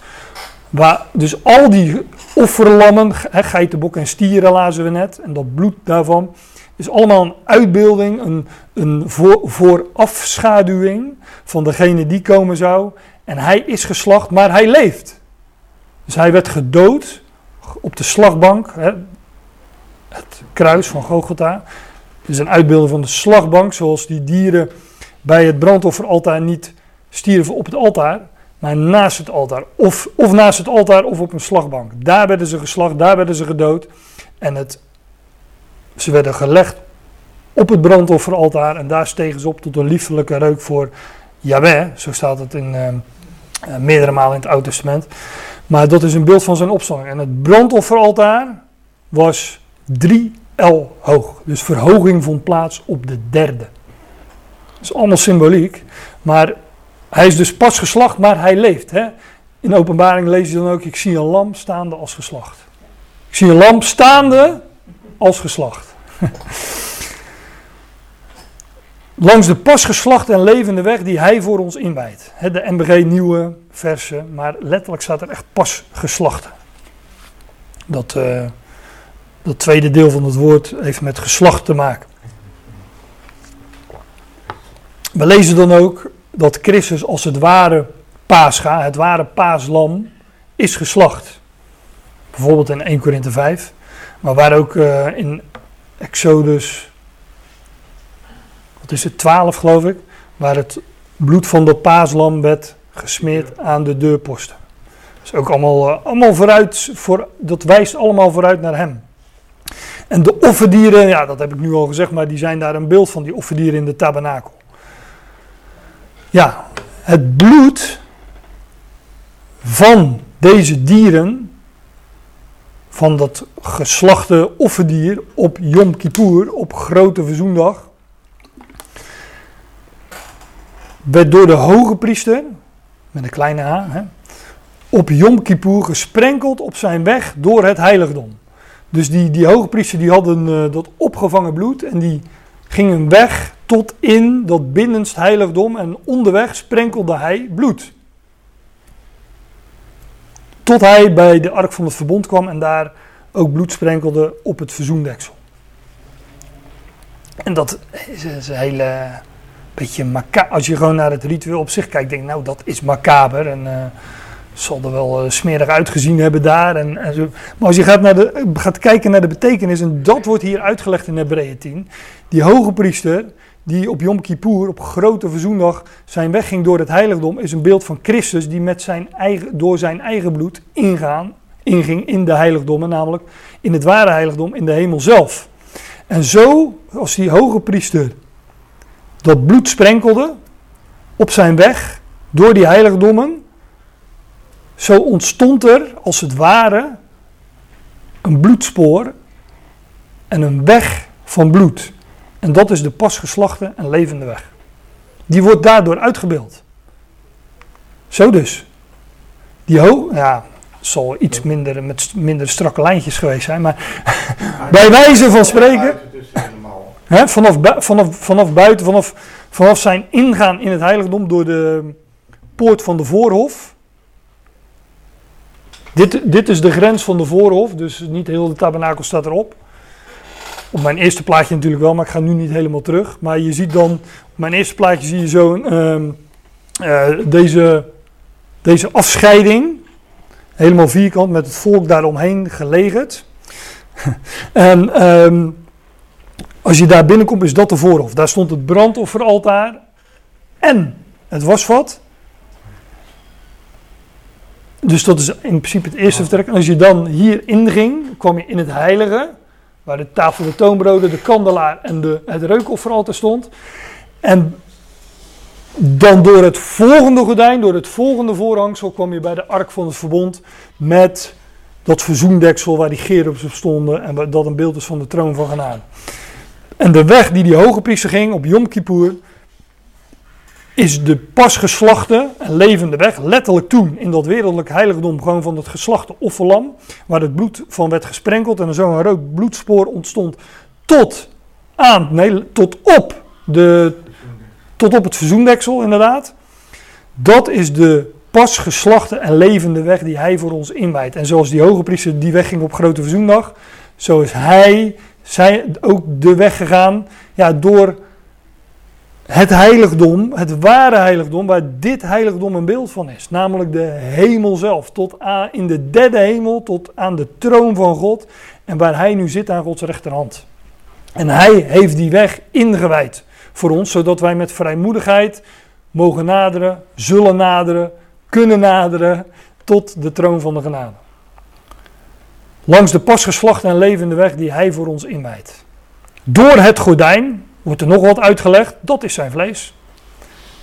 waar, dus al die offerlammen, hè, geitenbok en stieren lazen we net, en dat bloed daarvan, is allemaal een uitbeelding, een, een voor, voorafschaduwing van degene die komen zou. En hij is geslacht, maar hij leeft. Dus hij werd gedood op de slagbank, het kruis van Golgotha. Het is een uitbeelding van de slagbank, zoals die dieren bij het brandofferaltaar niet stierven op het altaar, maar naast het altaar. Of, of naast het altaar of op een slagbank. Daar werden ze geslacht, daar werden ze gedood. En het, ze werden gelegd op het brandofferaltaar en daar stegen ze op tot een liefelijke reuk voor Yahweh. Zo staat het in, eh, eh, meerdere malen in het Oude Testament. Maar dat is een beeld van zijn opstanding. En het brandofferaltaar was 3 L hoog. Dus verhoging vond plaats op de derde. Dat is allemaal symboliek. Maar hij is dus pas geslacht, maar hij leeft. Hè? In openbaring lees je dan ook, ik zie een lam staande als geslacht. Ik zie een lam staande als geslacht. Langs de pas geslachte en levende weg die hij voor ons inwijdt. De MBG nieuwe versen, maar letterlijk staat er echt pas geslachte. Dat, eh, dat tweede deel van het woord heeft met geslacht te maken. We lezen dan ook dat Christus als het ware paascha, het ware paaslam, is geslacht. Bijvoorbeeld in 1 Korinthe 5. Maar waar ook eh, in Exodus, wat is het, 12 geloof ik, waar het bloed van dat paaslam werd gesmeerd aan de deurposten. Dat ook allemaal, eh, allemaal vooruit, voor, dat wijst allemaal vooruit naar hem. En de offerdieren, ja dat heb ik nu al gezegd, maar die zijn daar een beeld van, die offerdieren in de tabernakel. Ja, het bloed van deze dieren, van dat geslachte offerdier op Yom Kippur, op Grote Verzoendag, werd door de hoge priester, met een kleine a, hè, op Yom Kippur gesprenkeld op zijn weg door het heiligdom. Dus die, die die hadden uh, dat opgevangen bloed en die gingen weg tot in dat binnenst heiligdom en onderweg sprenkelde hij bloed. Tot hij bij de ark van het verbond kwam en daar ook bloed sprenkelde op het verzoendeksel. En dat is, een hele beetje macaber. Als je gewoon naar het ritueel op zich kijkt, denk nou dat is macaber. En uh, zal er wel uh, smerig uitgezien hebben daar. En, en zo. Maar als je gaat, naar de, gaat kijken naar de betekenis, en dat wordt hier uitgelegd in Hebreeën 10. Die hoge priester, die op Yom Kippur, op grote verzoendag, zijn weg ging door het heiligdom, is een beeld van Christus die met zijn eigen, door zijn eigen bloed ingaan, inging in de heiligdommen, namelijk in het ware heiligdom, in de hemel zelf. En zo, als die hoge priester dat bloed sprenkelde op zijn weg door die heiligdommen, zo ontstond er als het ware een bloedspoor en een weg van bloed. En dat is de pas geslachte en levende weg. Die wordt daardoor uitgebeeld. Zo dus. Die ho ja, zal iets minder met minder strakke lijntjes geweest zijn, maar bij wijze van spreken, hè, vanaf, vanaf, vanaf buiten, vanaf, vanaf zijn ingaan in het heiligdom door de poort van de voorhof. Dit, dit is de grens van de voorhof, dus niet heel de tabernakel staat erop. Op mijn eerste plaatje natuurlijk wel, maar ik ga nu niet helemaal terug. Maar je ziet dan, op mijn eerste plaatje zie je zo uh, uh, deze, deze afscheiding. Helemaal vierkant met het volk daaromheen gelegerd. en ehm, als je daar binnenkomt, is dat de voorhof. Daar stond het brandofferaltaar en het wasvat. Dus dat is in principe het eerste vertrek. Als je dan hier inging, kwam je in het heilige, waar de tafel de toonbroden, de kandelaar en de, het reukofferaltaar stond. En dan door het volgende gordijn, door het volgende voorhangsel, kwam je bij de ark van het verbond met dat verzoendeksel waar die gerubs op stonden en dat een beeld is van de troon van genade. En de weg die die hoge priester ging op Yom Kippur, is de pas geslachte en levende weg, letterlijk toen in dat wereldlijk heiligdom gewoon van het geslachte offerlam, waar het bloed van werd gesprenkeld en er zo een rood bloedspoor ontstond, tot aan, nee, tot op de, tot op het verzoendeksel inderdaad. Dat is de pas geslachte en levende weg die hij voor ons inwijdt. En zoals die hoge priester die weg ging op grote verzoendag, zo is hij zij ook de weg gegaan ja, door het heiligdom, het ware heiligdom, waar dit heiligdom een beeld van is. Namelijk de hemel zelf, tot in de derde hemel, tot aan de troon van God. En waar hij nu zit aan Gods rechterhand. En hij heeft die weg ingewijd voor ons, zodat wij met vrijmoedigheid mogen naderen, zullen naderen, kunnen naderen tot de troon van de genade. Langs de pasgeslachte en levende weg die hij voor ons inwijdt. Door het gordijn, wordt er nog wat uitgelegd, dat is zijn vlees.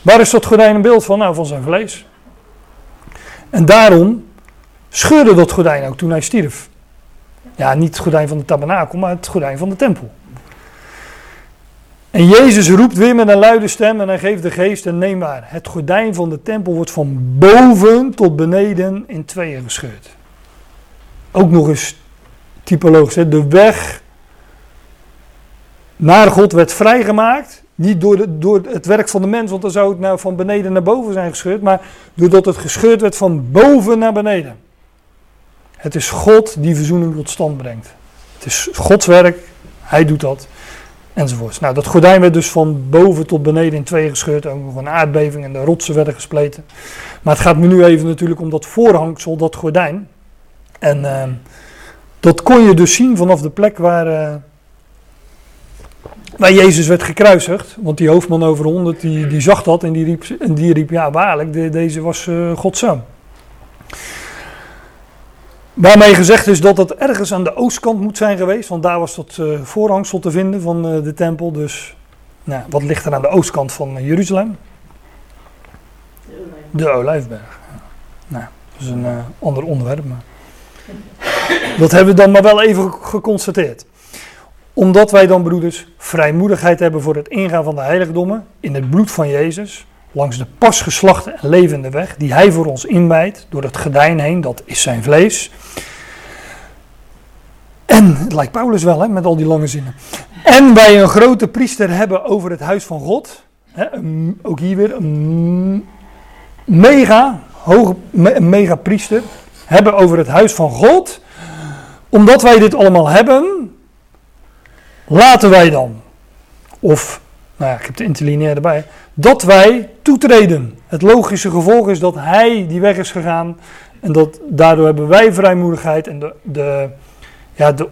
Waar is dat gordijn een beeld van? Nou, van zijn vlees. En daarom scheurde dat gordijn ook toen hij stierf. Ja, niet het gordijn van de tabernakel, maar het gordijn van de tempel. En Jezus roept weer met een luide stem en hij geeft de geest en neem waar. Het gordijn van de tempel wordt van boven tot beneden in tweeën gescheurd. Ook nog eens typologisch. Hè? De weg naar God werd vrijgemaakt. Niet door, door het werk van de mens, want dan zou het nou van beneden naar boven zijn gescheurd. Maar doordat het gescheurd werd van boven naar beneden. Het is God die verzoening tot stand brengt. Het is Gods werk, Hij doet dat. Enzovoorts. Nou, dat gordijn werd dus van boven tot beneden in twee gescheurd. Ook nog een aardbeving en de rotsen werden gespleten. Maar het gaat me nu even natuurlijk om dat voorhangsel, dat gordijn. En uh, dat kon je dus zien vanaf de plek waar, uh, waar Jezus werd gekruisigd. Want die hoofdman over honderd, die, die zag dat en die riep, en die riep ja waarlijk, de, deze was uh. Waarmee gezegd is dat het ergens aan de oostkant moet zijn geweest, want daar was dat uh, voorhangsel te vinden van uh, de tempel. Dus nou, wat ligt er aan de oostkant van Jeruzalem? De Olijfberg. Nou, dat is een ander onderwerp, maar dat hebben we dan maar wel even geconstateerd. Omdat wij dan, broeders, vrijmoedigheid hebben voor het ingaan van de heiligdommen in het bloed van Jezus, langs de pas geslachte en levende weg die hij voor ons inwijdt door het gedijn heen, dat is zijn vlees. En, het lijkt Paulus wel, hè, met al die lange zinnen. En wij een grote priester hebben over het huis van God. Hè, ook hier weer een mega, een mega priester. Hebben over het huis van God. Omdat wij dit allemaal hebben, laten wij dan, of, nou ja, ik heb de interlineair erbij, dat wij toetreden. Het logische gevolg is dat hij die weg is gegaan. En dat daardoor hebben wij vrijmoedigheid en de, de ja, de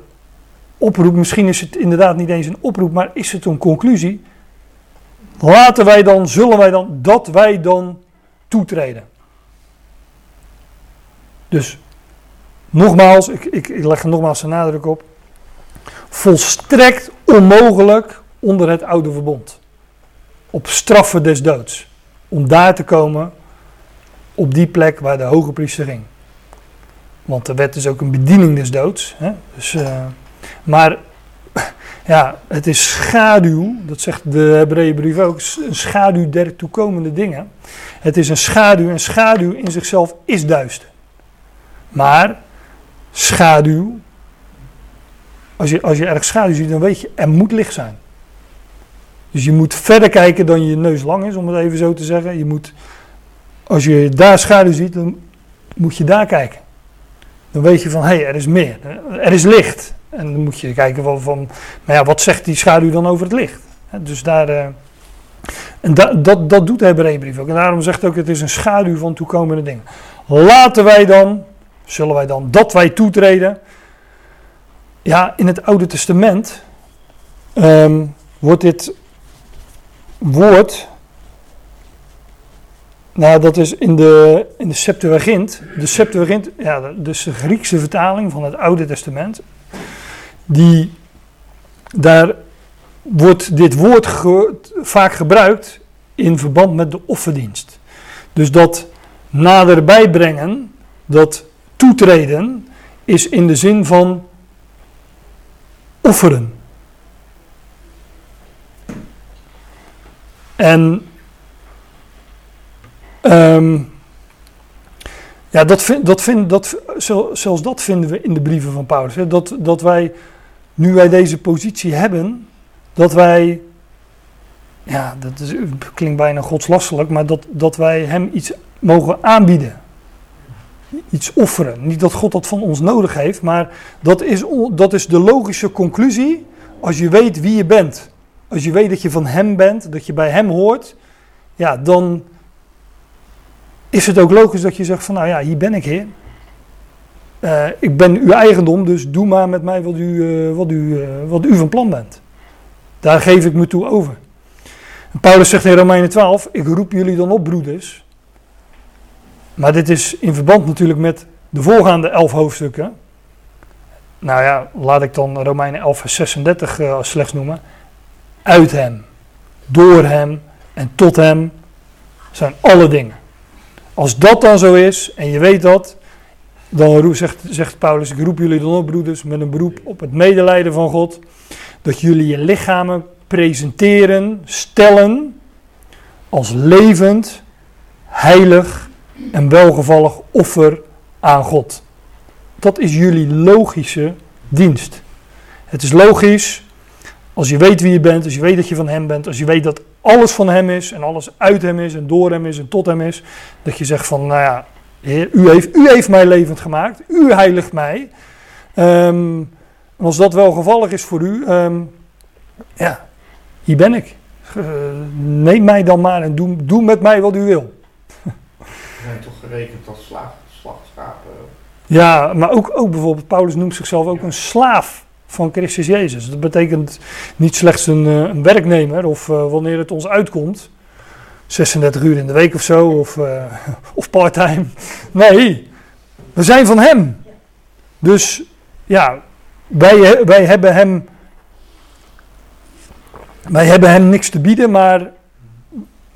oproep, misschien is het inderdaad niet eens een oproep, maar is het een conclusie? Laten wij dan, zullen wij dan, dat wij dan toetreden. Dus, nogmaals, ik, ik, ik leg er nogmaals de nadruk op. Volstrekt onmogelijk onder het oude verbond. Op straffen des doods. Om daar te komen op die plek waar de hoge priester ging. Want de wet is ook een bediening des doods. Hè? Dus, uh, maar ja, het is schaduw, dat zegt de Hebreeënbrief ook, een schaduw der toekomende dingen. Het is een schaduw en schaduw in zichzelf is duister. Maar schaduw, als je, als je erg schaduw ziet, dan weet je, er moet licht zijn. Dus je moet verder kijken dan je neus lang is, om het even zo te zeggen. Je moet, als je daar schaduw ziet, dan moet je daar kijken dan weet je van hé, hey, er is meer. Er is licht. En dan moet je kijken van, van maar ja, wat zegt die schaduw dan over het licht? Dus daar, uh, en da, dat, dat doet de Hebreeënbrief ook. En daarom zegt ook, het is een schaduw van toekomende dingen. Laten wij dan zullen wij dan dat wij toetreden? Ja, in het Oude Testament ehm, wordt dit woord, nou dat is in de, in de Septuagint, de Septuagint, ja, dus de Griekse vertaling van het Oude Testament, die, daar wordt dit woord vaak gebruikt in verband met de offerdienst. Dus dat naderbij brengen, dat toetreden, is in de zin van offeren. En um, ja, dat vind, dat vind, dat, zelfs dat vinden we in de brieven van Paulus. Hè? Dat, dat wij, nu wij deze positie hebben, dat wij, ja, dat is, klinkt bijna godslastelijk, maar dat, dat wij hem iets mogen aanbieden. Iets offeren. Niet dat God dat van ons nodig heeft, maar dat is, dat is de logische conclusie als je weet wie je bent. Als je weet dat je van Hem bent, dat je bij Hem hoort, ja, dan is het ook logisch dat je zegt van nou ja, hier ben ik Heer. Uh, ik ben uw eigendom, dus doe maar met mij wat u, uh, wat, u, uh, wat u van plan bent. Daar geef ik me toe over. Paulus zegt in Romeinen 12, ik roep jullie dan op broeders. Maar dit is in verband natuurlijk met de voorgaande elf hoofdstukken. Nou ja, laat ik dan Romeinen 11 vers 36 slechts noemen uit Hem, door Hem en tot Hem zijn alle dingen. Als dat dan zo is en je weet dat, dan zegt, zegt Paulus, ik roep jullie dan op broeders met een beroep op het medelijden van God, dat jullie je lichamen presenteren, stellen als levend, heilig en welgevallig offer aan God. Dat is jullie logische dienst. Het is logisch als je weet wie je bent, als je weet dat je van Hem bent, als je weet dat alles van Hem is en alles uit Hem is en door Hem is en tot Hem is, dat je zegt van, nou ja, Heer, U heeft, u heeft mij levend gemaakt, U heiligt mij. Um, als dat wel gevallig is voor U, um, ja, hier ben ik. Uh, neem mij dan maar en doe, doe met mij wat U wil. We zijn toch gerekend als slachtschapen? Ja, maar ook, ook bijvoorbeeld, Paulus noemt zichzelf ook een slaaf van Christus Jezus. Dat betekent niet slechts een, eh, een werknemer of uh, wanneer het ons uitkomt, 36 uur in de week of zo, of, uh, of parttime. Nee, we zijn van Hem. Dus ja, wij, wij hebben Hem. Wij hebben hem niks te bieden, maar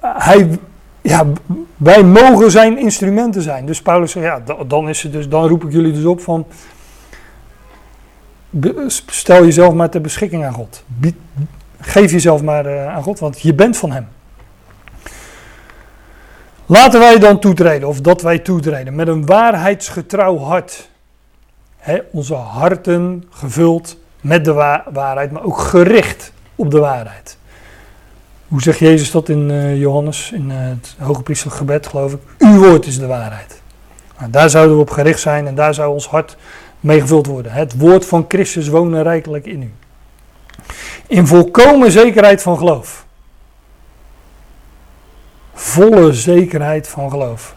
hij, ja, wij mogen zijn instrumenten zijn. Dus Paulus zegt, ja, dan, is het dus, dan roep ik jullie dus op van, stel jezelf maar ter beschikking aan God. Geef jezelf maar uh, aan God, want je bent van Hem. Laten wij dan toetreden, of dat wij toetreden, met een waarheidsgetrouw hart. onze harten gevuld met de waarheid, maar ook gericht op de waarheid. Hoe zegt Jezus dat in uh, Johannes, in uh, het hoge gebed, geloof ik? Uw woord is de waarheid. Nou, daar zouden we op gericht zijn en daar zou ons hart meegevuld worden. Het woord van Christus wonen rijkelijk in u. In volkomen zekerheid van geloof. Volle zekerheid van geloof.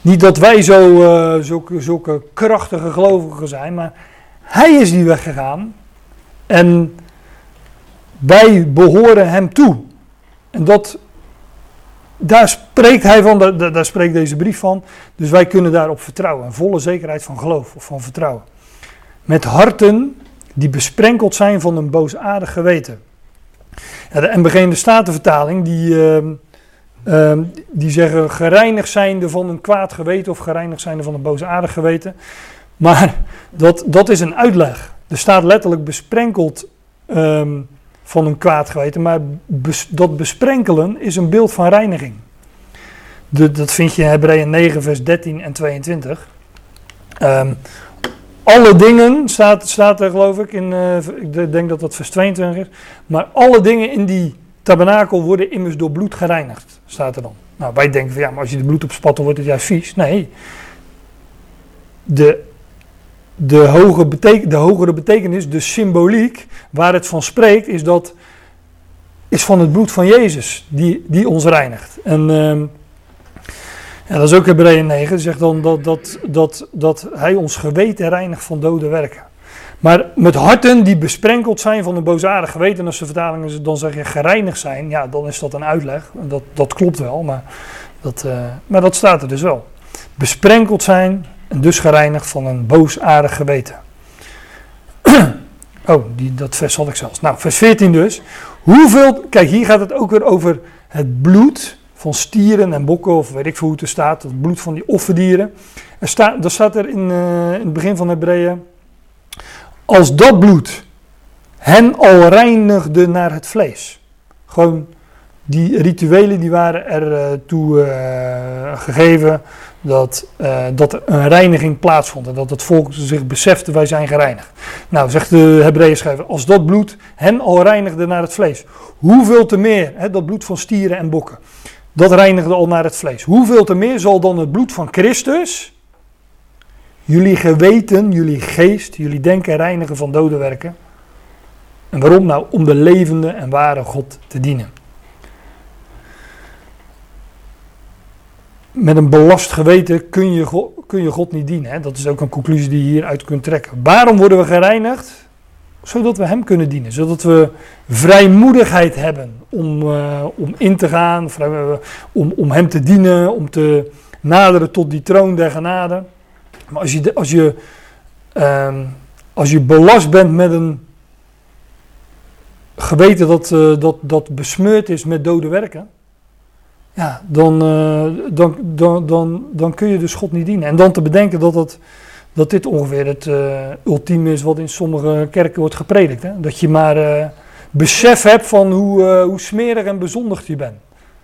Niet dat wij zo, uh, zulke krachtige gelovigen zijn, maar hij is die weggegaan. En wij behoren hem toe. En dat, daar spreekt hij van, daar, daar spreekt deze brief van. Dus wij kunnen daarop vertrouwen. Een volle zekerheid van geloof of van vertrouwen. Met harten die besprenkeld zijn van een boosaardig geweten. Ja, de MBG in de Statenvertaling, die, uh, die zeggen gereinigd zijnde van een kwaad geweten of gereinigd zijnde van een boosaardig geweten. Maar dat, dat is een uitleg. Er staat letterlijk besprenkeld um, van een kwaad geweten, maar dat besprenkelen is een beeld van reiniging. De, dat vind je in Hebreeën 9, vers 13 en 22. Um, alle dingen, staat, staat er geloof ik, in, uh, ik denk dat dat vers 22 is. Maar alle dingen in die tabernakel worden immers door bloed gereinigd, staat er dan. Nou, wij denken van ja, maar als je de bloed opspat, dan wordt het juist vies. Nee. De, de, hoge beteken, de hogere betekenis, de symboliek, waar het van spreekt, is dat is van het bloed van Jezus, die, die ons reinigt. En, uh, Ja, dat is ook Hebreeën 9. Die zegt dan dat, dat, dat, dat hij ons geweten reinigt van dode werken. Maar met harten die besprenkeld zijn van een boosaardig geweten, en als de vertalingen dan zeggen gereinigd zijn, ja, dan is dat een uitleg. Dat, dat klopt wel, maar dat, eh, maar dat staat er dus wel. Besprenkeld zijn en dus gereinigd van een boosaardig geweten. oh, die, dat vers had ik zelfs. Nou, vers 14 dus. Hoeveel, kijk hier gaat het ook weer over het bloed van stieren en bokken, of weet ik veel hoe het er staat, het bloed van die offerdieren. Er staat, staat er in, uh, in het begin van Hebreeën, als dat bloed hen al reinigde naar het vlees. Gewoon die rituelen die waren er uh, toe uh, gegeven dat, uh, dat een reiniging plaatsvond en dat het volk zich besefte wij zijn gereinigd. Nou, zegt de Hebreeën schrijver, als dat bloed hen al reinigde naar het vlees, hoeveel te meer, hè, dat bloed van stieren en bokken, dat reinigde al naar het vlees. Hoeveel te meer zal dan het bloed van Christus jullie geweten, jullie geest, jullie denken reinigen van dode werken? En waarom nou? Om de levende en ware God te dienen. Met een belast geweten kun je, God, kun je God niet dienen. Hè? Dat is ook een conclusie die je hieruit kunt trekken. Waarom worden we gereinigd? Zodat we Hem kunnen dienen. Zodat we vrijmoedigheid hebben om, uh, om in te gaan, vrij, om, om Hem te dienen, om te naderen tot die troon der genade. Maar als je, als je, um, als je belast bent met een geweten dat, uh, dat, dat besmeurd is met dode werken, ja, dan, uh, dan, dan, dan, dan kun je dus God niet dienen. En dan te bedenken dat, dat, dat dit ongeveer het uh, ultieme is wat in sommige kerken wordt gepredikt. Hè? Dat je maar uh, besef hebt van hoe, hoe smerig en bezondigd je bent.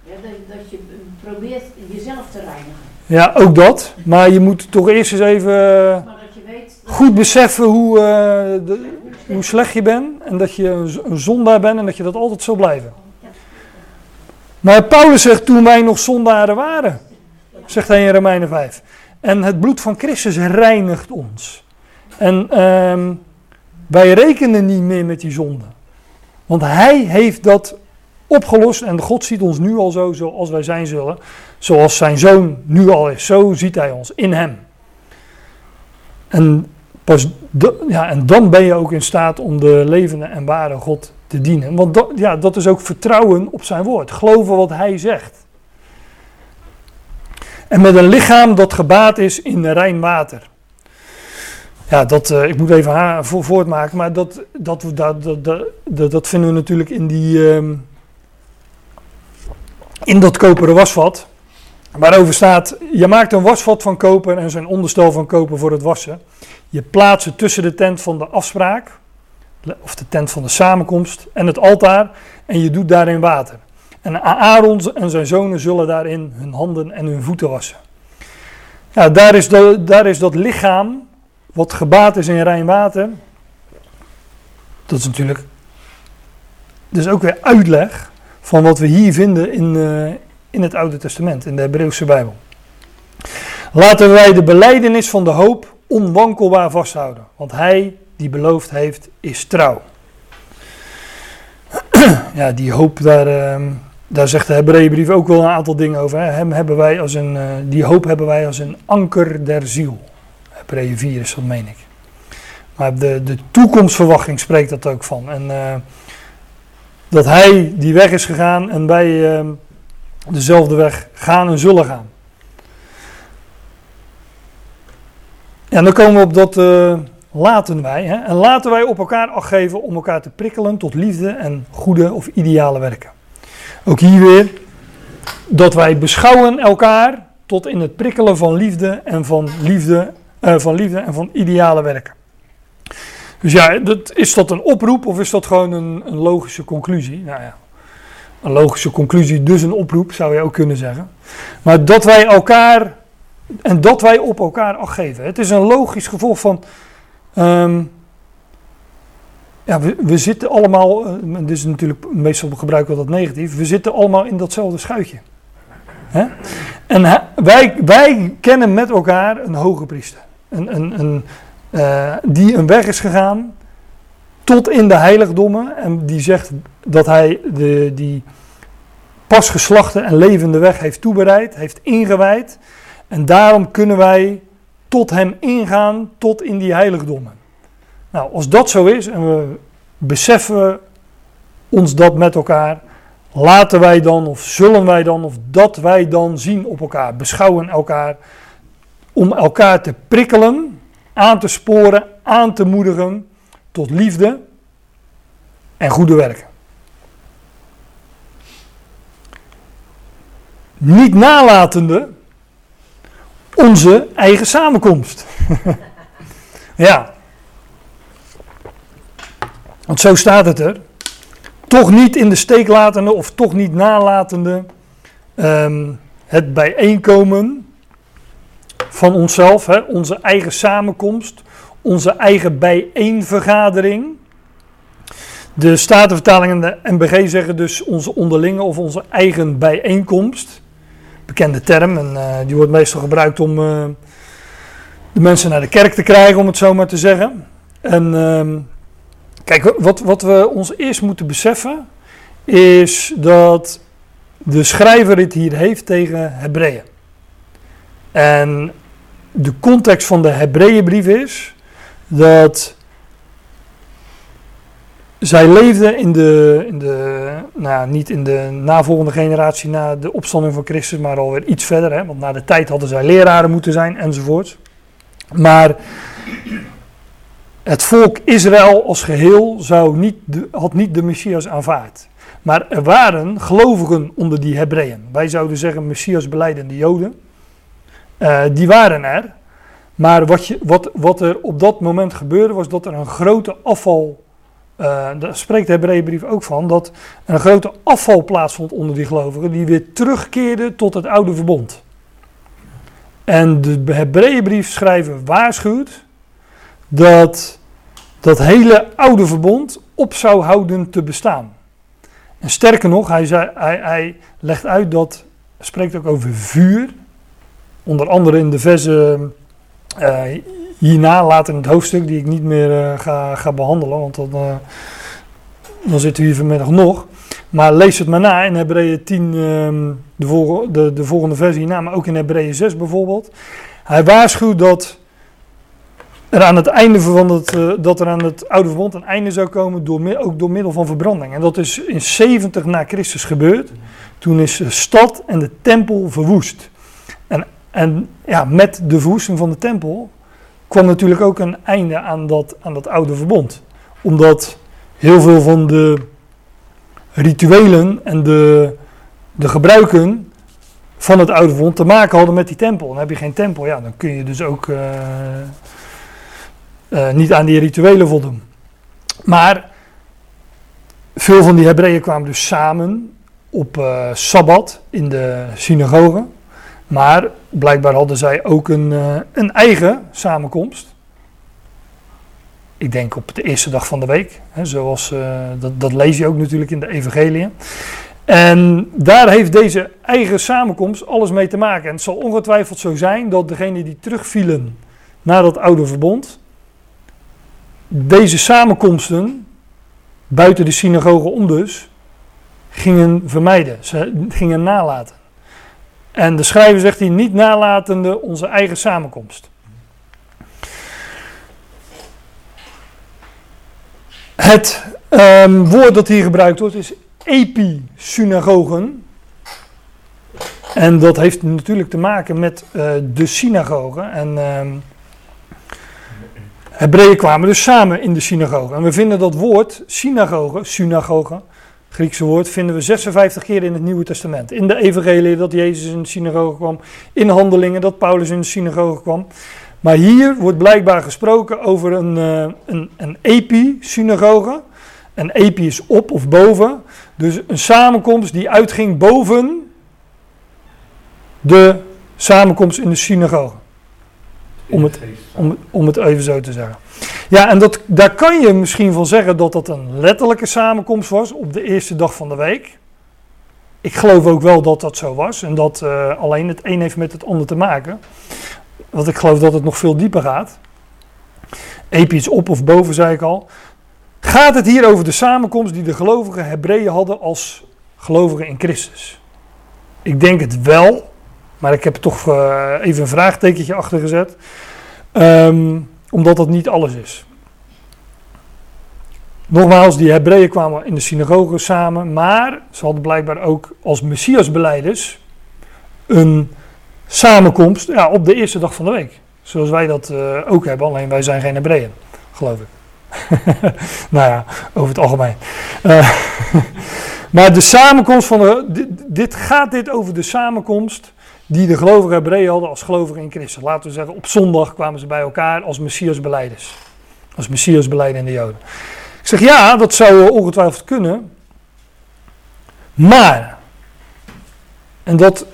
Ja, dat, dat je probeert jezelf te reinigen. Ja, ook dat. Maar je moet toch eerst eens even weet... goed beseffen hoe, eh, de- hoe slecht je bent. En dat je een zondaar bent en dat je dat altijd zal blijven. Maar Paulus zegt toen wij nog zondaren waren, zegt hij in Romeinen 5. En het bloed van Christus reinigt ons. En ehm, wij rekenen niet meer met die zonde. Want hij heeft dat opgelost en God ziet ons nu al zo zoals wij zijn zullen. Zoals zijn zoon nu al is. Zo ziet hij ons in hem. En, ja, en dan ben je ook in staat om de levende en ware God dienen. Want dat, ja, dat is ook vertrouwen op zijn woord. Geloven wat hij zegt. En met een lichaam dat gebaat is in rein water. Ja, dat, eh, ik moet even ha- vo- voortmaken, maar dat, dat, dat, dat, dat, dat, dat vinden we natuurlijk in, die, ehm, in dat koperen wasvat. Waarover staat, je maakt een wasvat van koper en zijn onderstel van koper voor het wassen. Je plaatst het tussen de tent van de afspraak, of de tent van de samenkomst, en het altaar. En je doet daarin water. En Aaron en zijn zonen zullen daarin hun handen en hun voeten wassen. Ja, daar is, de, daar is dat lichaam, wat gebaat is in rein water. Dat is natuurlijk, dus ook weer uitleg van wat we hier vinden in, uh, in het Oude Testament, in de Hebreeuwse Bijbel. Laten wij de beleidenis van de hoop onwankelbaar vasthouden, want hij die beloofd heeft is trouw. ja, die hoop, daar, uh, daar zegt de Hebreeënbrief ook wel een aantal dingen over. Hè. Hem hebben wij als een, uh, die hoop hebben wij als een anker der ziel. Hebreeën 4 is dat, meen ik. Maar de, de toekomstverwachting spreekt dat ook van. En uh, dat hij die weg is gegaan en wij uh, dezelfde weg gaan en zullen gaan. Ja, dan komen we op dat uh, laten wij. Hè? En laten wij op elkaar acht geven om elkaar te prikkelen tot liefde en goede of ideale werken. Ook hier weer dat wij beschouwen elkaar tot in het prikkelen van liefde en van liefde, uh, van liefde en van ideale werken. Dus ja, dat, is dat een oproep of is dat gewoon een, een, logische conclusie? Nou ja, een logische conclusie, dus een oproep zou je ook kunnen zeggen. Maar dat wij elkaar en dat wij op elkaar acht geven. Het is een logisch gevolg van. Um, ja, we, zitten allemaal, uh, dit is natuurlijk meestal gebruiken we dat negatief, we zitten allemaal in datzelfde schuitje. En wij, wij kennen met elkaar een hoge priester. Een, een, een, uh, die een weg is gegaan tot in de heiligdommen. En die zegt dat hij de, die pas geslachte en levende weg heeft toebereid, heeft ingewijd. En daarom kunnen wij tot hem ingaan, tot in die heiligdommen. Nou, als dat zo is en we beseffen ons dat met elkaar, laten wij dan, of zullen wij dan, of dat wij dan zien op elkaar, beschouwen elkaar, om elkaar te prikkelen, aan te sporen, aan te moedigen tot liefde en goede werken. Niet nalatende onze eigen samenkomst. ja. Want zo staat het er. Toch niet in de steek latende of toch niet nalatende ehm, het bijeenkomen van onszelf, hè, onze eigen samenkomst, onze eigen bijeenvergadering. De Statenvertaling en de MBG zeggen dus onze onderlinge of onze eigen bijeenkomst. Bekende term en uh, die wordt meestal gebruikt om uh, de mensen naar de kerk te krijgen, om het zo maar te zeggen. En uh, kijk, wat, wat we ons eerst moeten beseffen is dat de schrijver het hier heeft tegen Hebreeën. En de context van de Hebreeënbrief is dat zij leefden in de, in de nou, niet in de navolgende generatie na de opstanding van Christus, maar alweer iets verder. Hè, want na de tijd hadden zij leraren moeten zijn enzovoort. Maar het volk Israël als geheel zou niet had niet de Messias aanvaard. Maar er waren gelovigen onder die Hebreeën. Wij zouden zeggen Messias beleidende Joden. Uh, die waren er. Maar wat, je, wat, wat er op dat moment gebeurde was dat er een grote afval uh, daar spreekt de Hebreeënbrief ook van, dat een grote afval plaatsvond onder die gelovigen, die weer terugkeerden tot het oude verbond. En de Hebreeënbrief schrijver waarschuwt dat dat hele oude verbond op zou houden te bestaan. En sterker nog, hij, zei, hij, hij legt uit dat, spreekt ook over vuur, onder andere in de versen uh, hierna, later in het hoofdstuk, die ik niet meer uh, ga, ga behandelen, want dan, uh, dan zitten we hier vanmiddag nog. Maar lees het maar na in Hebreeën 10, um, de, de, de volgende versie hierna, maar ook in Hebreeën 6 bijvoorbeeld. Hij waarschuwt dat er aan het einde van het, uh, dat er aan het oude verbond een einde zou komen, door, ook door middel van verbranding. En dat is in 70 na Christus gebeurd. Toen is de stad en de tempel verwoest. En, en ja, met de verwoesting van de tempel kwam natuurlijk ook een einde aan dat, aan dat oude verbond. Omdat heel veel van de rituelen en de, de gebruiken van het oude verbond te maken hadden met die tempel. En heb je geen tempel, ja, dan kun je dus ook uh, uh, niet aan die rituelen voldoen. Maar veel van die Hebreeën kwamen dus samen op uh, Sabbat in de synagoge. Maar blijkbaar hadden zij ook een, uh, een eigen samenkomst. Ik denk op de eerste dag van de week. Hè, zoals, uh, dat, dat, lees je ook natuurlijk in de Evangelie. En daar heeft deze eigen samenkomst alles mee te maken. En het zal ongetwijfeld zo zijn dat degenen die terugvielen naar dat oude verbond, deze samenkomsten, buiten de synagoge om dus, gingen vermijden. Ze gingen nalaten. En de schrijver zegt hier niet nalatende onze eigen samenkomst. Het um, woord dat hier gebruikt wordt is episynagogen. En dat heeft natuurlijk te maken met uh, de synagogen. En um, Hebreeën kwamen dus samen in de synagoge. En we vinden dat woord synagoge, synagoge, Griekse woord, vinden we 56 keer in het Nieuwe Testament. In de Evangelie dat Jezus in de synagoge kwam, in handelingen dat Paulus in de synagoge kwam. Maar hier wordt blijkbaar gesproken over een, uh, een, een epi-synagoge. Een epi is op of boven. Dus een samenkomst die uitging boven de samenkomst in de synagoge. Om het, om, om het even zo te zeggen. Ja, en dat, daar kan je misschien van zeggen dat dat een letterlijke samenkomst was op de eerste dag van de week. Ik geloof ook wel dat dat zo was en dat uh, alleen het een heeft met het ander te maken. Want ik geloof dat het nog veel dieper gaat. Episch op of boven, zei ik al. Gaat het hier over de samenkomst die de gelovige Hebreeën hadden als gelovigen in Christus? Ik denk het wel, maar ik heb toch eh, even een vraagtekentje achter gezet. Ehm, omdat dat niet alles is. Nogmaals, die Hebreeën kwamen in de synagoge samen, maar ze hadden blijkbaar ook als Messiasbeleiders een samenkomst ja, op de eerste dag van de week. Zoals wij dat eh, ook hebben, alleen wij zijn geen Hebreeën, geloof ik. nou ja, over het algemeen. Uh, maar de samenkomst van de. Dit, dit, gaat dit over de samenkomst die de gelovige Hebreeën hadden als gelovigen in Christus. Laten we zeggen, op zondag kwamen ze bij elkaar als Messiasbeleiders. Als Messiasbeleidende Joden. Ik zeg ja, dat zou ongetwijfeld kunnen. Maar, en dat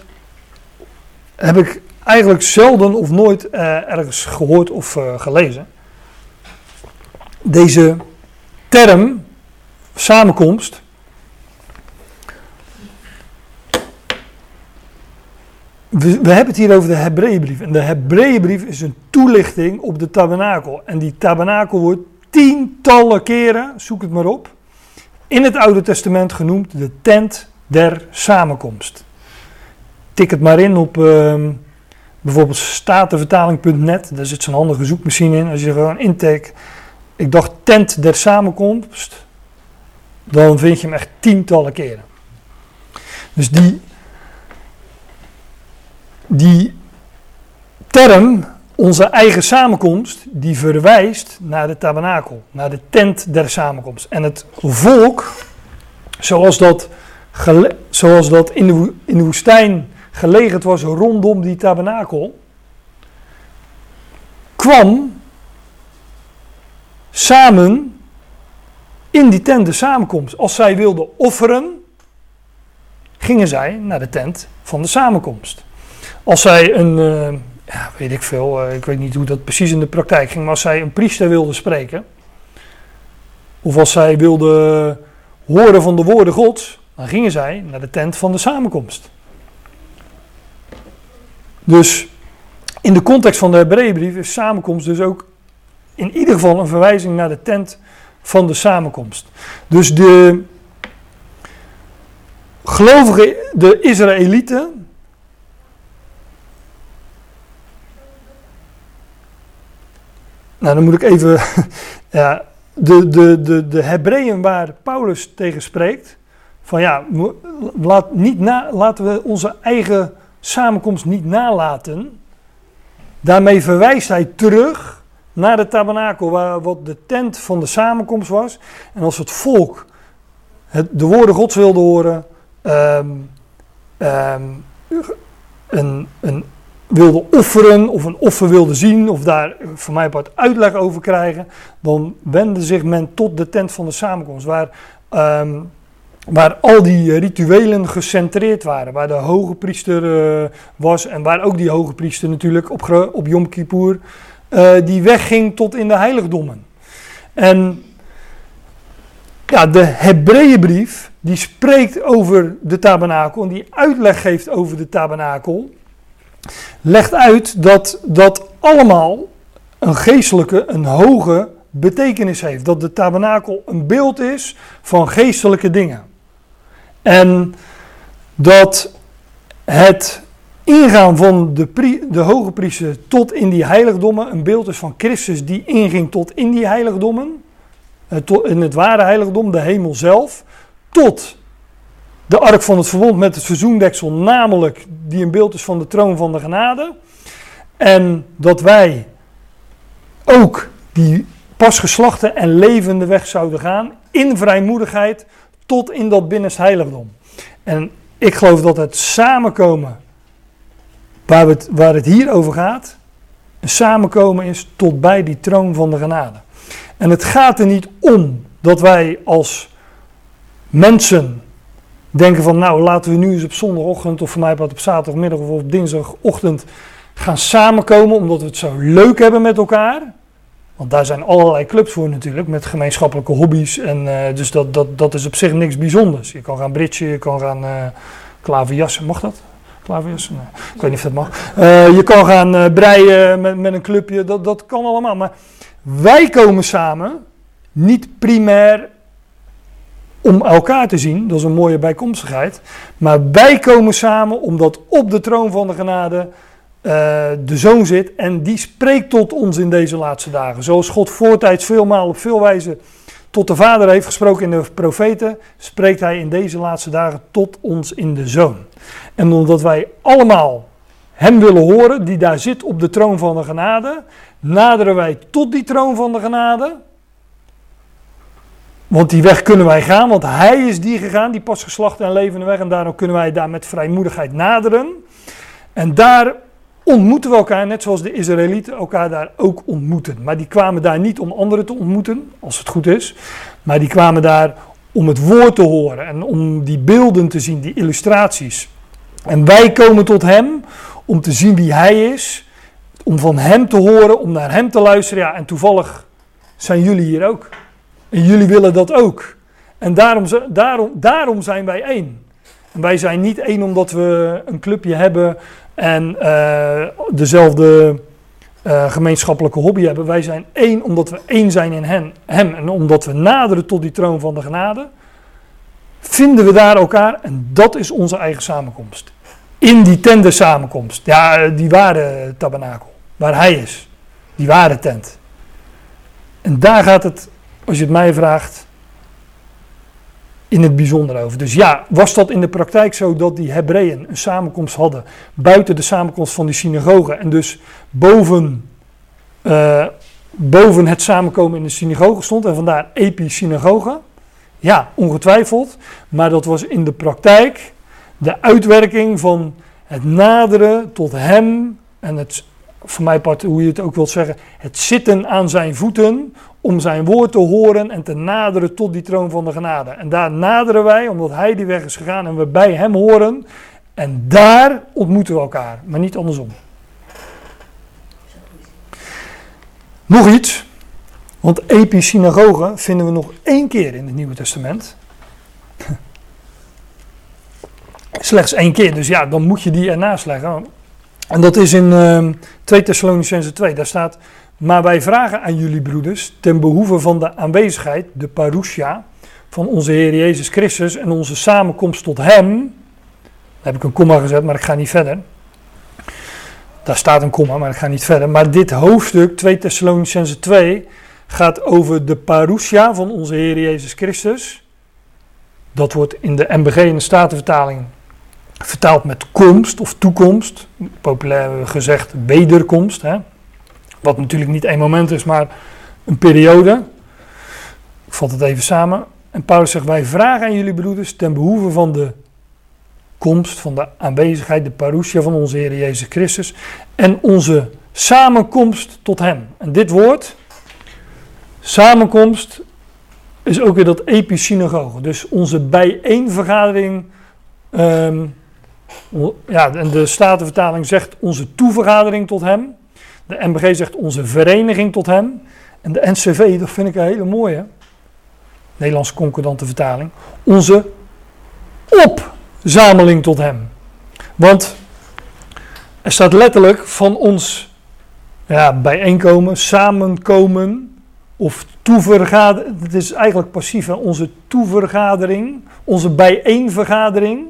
heb ik eigenlijk zelden of nooit uh, ergens gehoord of uh, gelezen. Deze term, samenkomst, we, hebben het hier over de Hebreeënbrief. En de Hebreeënbrief is een toelichting op de tabernakel. En die tabernakel wordt tientallen keren, zoek het maar op, in het Oude Testament genoemd de tent der samenkomst. Tik het maar in op uh, bijvoorbeeld statenvertaling.net, daar zit zo'n handige zoekmachine in. Als je gewoon intikt, ik dacht tent der samenkomst, dan vind je hem echt tientallen keren. Dus die, die term onze eigen samenkomst, die verwijst naar de tabernakel, naar de tent der samenkomst. En het volk, zoals dat, zoals dat in, de, in de woestijn gelegen was rondom die tabernakel, kwam samen in die tent der samenkomst. Als zij wilden offeren, gingen zij naar de tent van de samenkomst. Als zij een, uh, ja, weet ik veel, uh, ik weet niet hoe dat precies in de praktijk ging, maar als zij een priester wilde spreken, of als zij wilden horen van de woorden Gods, dan gingen zij naar de tent van de samenkomst. Dus in de context van de Hebreeënbrief is samenkomst dus ook in ieder geval een verwijzing naar de tent van de samenkomst. Dus de gelovigen, de Israëlieten, Nou, dan moet ik even. ja, de, de, de, de Hebreeën waar Paulus tegen spreekt. Van ja, laat niet na, laten we onze eigen samenkomst niet nalaten. Daarmee verwijst hij terug naar de tabernakel, waar wat de tent van de samenkomst was. En als het volk het, de woorden Gods wilde horen, um, um, een, een wilde offeren of een offer wilde zien of daar voor mij wat uitleg over krijgen, dan wendde zich men tot de tent van de samenkomst, waar, um, waar al die rituelen gecentreerd waren, waar de hoge priester uh, was en waar ook die hoge priester natuurlijk op, op Yom Kippur, uh, die wegging tot in de heiligdommen. En ja, de Hebreeënbrief, die spreekt over de tabernakel en die uitleg geeft over de tabernakel legt uit dat dat allemaal een geestelijke, een hoge betekenis heeft. Dat de tabernakel een beeld is van geestelijke dingen. En dat het ingaan van de, de hoge priester tot in die heiligdommen een beeld is van Christus die inging tot in die heiligdommen. Eh, in het ware heiligdom, de hemel zelf. Tot de ark van het verbond met het verzoendeksel, namelijk die een beeld is van de troon van de genade. En dat wij ook die pas geslachte en levende weg zouden gaan in vrijmoedigheid tot in dat binnenste heiligdom. En ik geloof dat het samenkomen waar, het, waar het hier over gaat, een samenkomen is tot bij die troon van de genade. En het gaat er niet om dat wij als mensen denken van nou laten we nu eens op zondagochtend of voor mij op zaterdagmiddag of op dinsdagochtend gaan samenkomen omdat we het zo leuk hebben met elkaar. Want daar zijn allerlei clubs voor natuurlijk, met gemeenschappelijke hobby's. En uh, dus dat, dat, dat is op zich niks bijzonders. Je kan gaan britsen, je kan gaan uh, klaverjassen. Mag dat? Klaverjassen? Ik weet niet of dat mag. Uh, je kan gaan breien met, met een clubje, dat, dat kan allemaal. Maar wij komen samen niet primair om elkaar te zien. Dat is een mooie bijkomstigheid. Maar wij komen samen omdat op de troon van de genade eh, de zoon zit. En die spreekt tot ons in deze laatste dagen. Zoals God voortijds veelmaal op veel wijze tot de Vader heeft gesproken in de profeten, spreekt hij in deze laatste dagen tot ons in de Zoon. En omdat wij allemaal Hem willen horen, die daar zit op de troon van de genade, naderen wij tot die troon van de genade. Want die weg kunnen wij gaan, want Hij is die gegaan, die pas geslacht en levende weg. En daarom kunnen wij daar met vrijmoedigheid naderen. En daar ontmoeten we elkaar, net zoals de Israëlieten elkaar daar ook ontmoeten. Maar die kwamen daar niet om anderen te ontmoeten, als het goed is. Maar die kwamen daar om het woord te horen en om die beelden te zien, die illustraties. En wij komen tot Hem om te zien wie Hij is, om van Hem te horen, om naar Hem te luisteren. Ja, en toevallig zijn jullie hier ook. En jullie willen dat ook. En daarom, daarom, daarom zijn wij één. En wij zijn niet één omdat we een clubje hebben en uh, dezelfde uh, gemeenschappelijke hobby hebben. Wij zijn één omdat we één zijn in hen, Hem en omdat we naderen tot die troon van de genade. Vinden we daar elkaar en dat is onze eigen samenkomst. In die tende samenkomst. Ja, eh, die ware tabernakel. Waar Hij is. Die ware tent. En daar gaat het, als je het mij vraagt, in het bijzonder over. Dus ja, was dat in de praktijk zo dat die Hebreeën een samenkomst hadden buiten de samenkomst van die synagoge en dus boven, uh, boven het samenkomen in de synagoge stond en vandaar episynagoge? Ja, ongetwijfeld, maar dat was in de praktijk de uitwerking van het naderen tot hem en het, voor mij part, hoe je het ook wilt zeggen, het zitten aan zijn voeten om zijn woord te horen en te naderen tot die troon van de genade. En daar naderen wij, omdat hij die weg is gegaan en we bij hem horen. En daar ontmoeten we elkaar, maar niet andersom. Nog iets, want episynagoge vinden we nog één keer in het Nieuwe Testament. Slechts één keer, dus ja, dan moet je die ernaast leggen. En dat is in uh, 2 Thessalonicense 2, daar staat... Maar wij vragen aan jullie broeders, ten behoeve van de aanwezigheid, de parousia, van onze Heer Jezus Christus en onze samenkomst tot Hem. Daar heb ik een komma gezet, maar ik ga niet verder. Daar staat een komma, maar ik ga niet verder. Maar dit hoofdstuk, 2 Thessalonicense 2, gaat over de parousia van onze Heer Jezus Christus. Dat wordt in de MBG in de Statenvertaling vertaald met komst of toekomst. Populair gezegd wederkomst. Hè? Wat natuurlijk niet één moment is, maar een periode. Ik vat het even samen. En Paulus zegt: Wij vragen aan jullie broeders ten behoeve van de komst, van de aanwezigheid, de parousia van onze Heer Jezus Christus. En onze samenkomst tot Hem. En dit woord, samenkomst, is ook weer dat episynagoge. Dus onze bijeenvergadering. Um, ja, en de Statenvertaling zegt onze toevergadering tot Hem. De MBG zegt onze vereniging tot hem. En de NCV, dat vind ik een hele mooie. Nederlandse concordante vertaling. Onze opzameling tot hem. Want er staat letterlijk van ons ja, bijeenkomen, samenkomen of toevergaderen. Het is eigenlijk passief. Hè? Onze toevergadering, onze bijeenvergadering.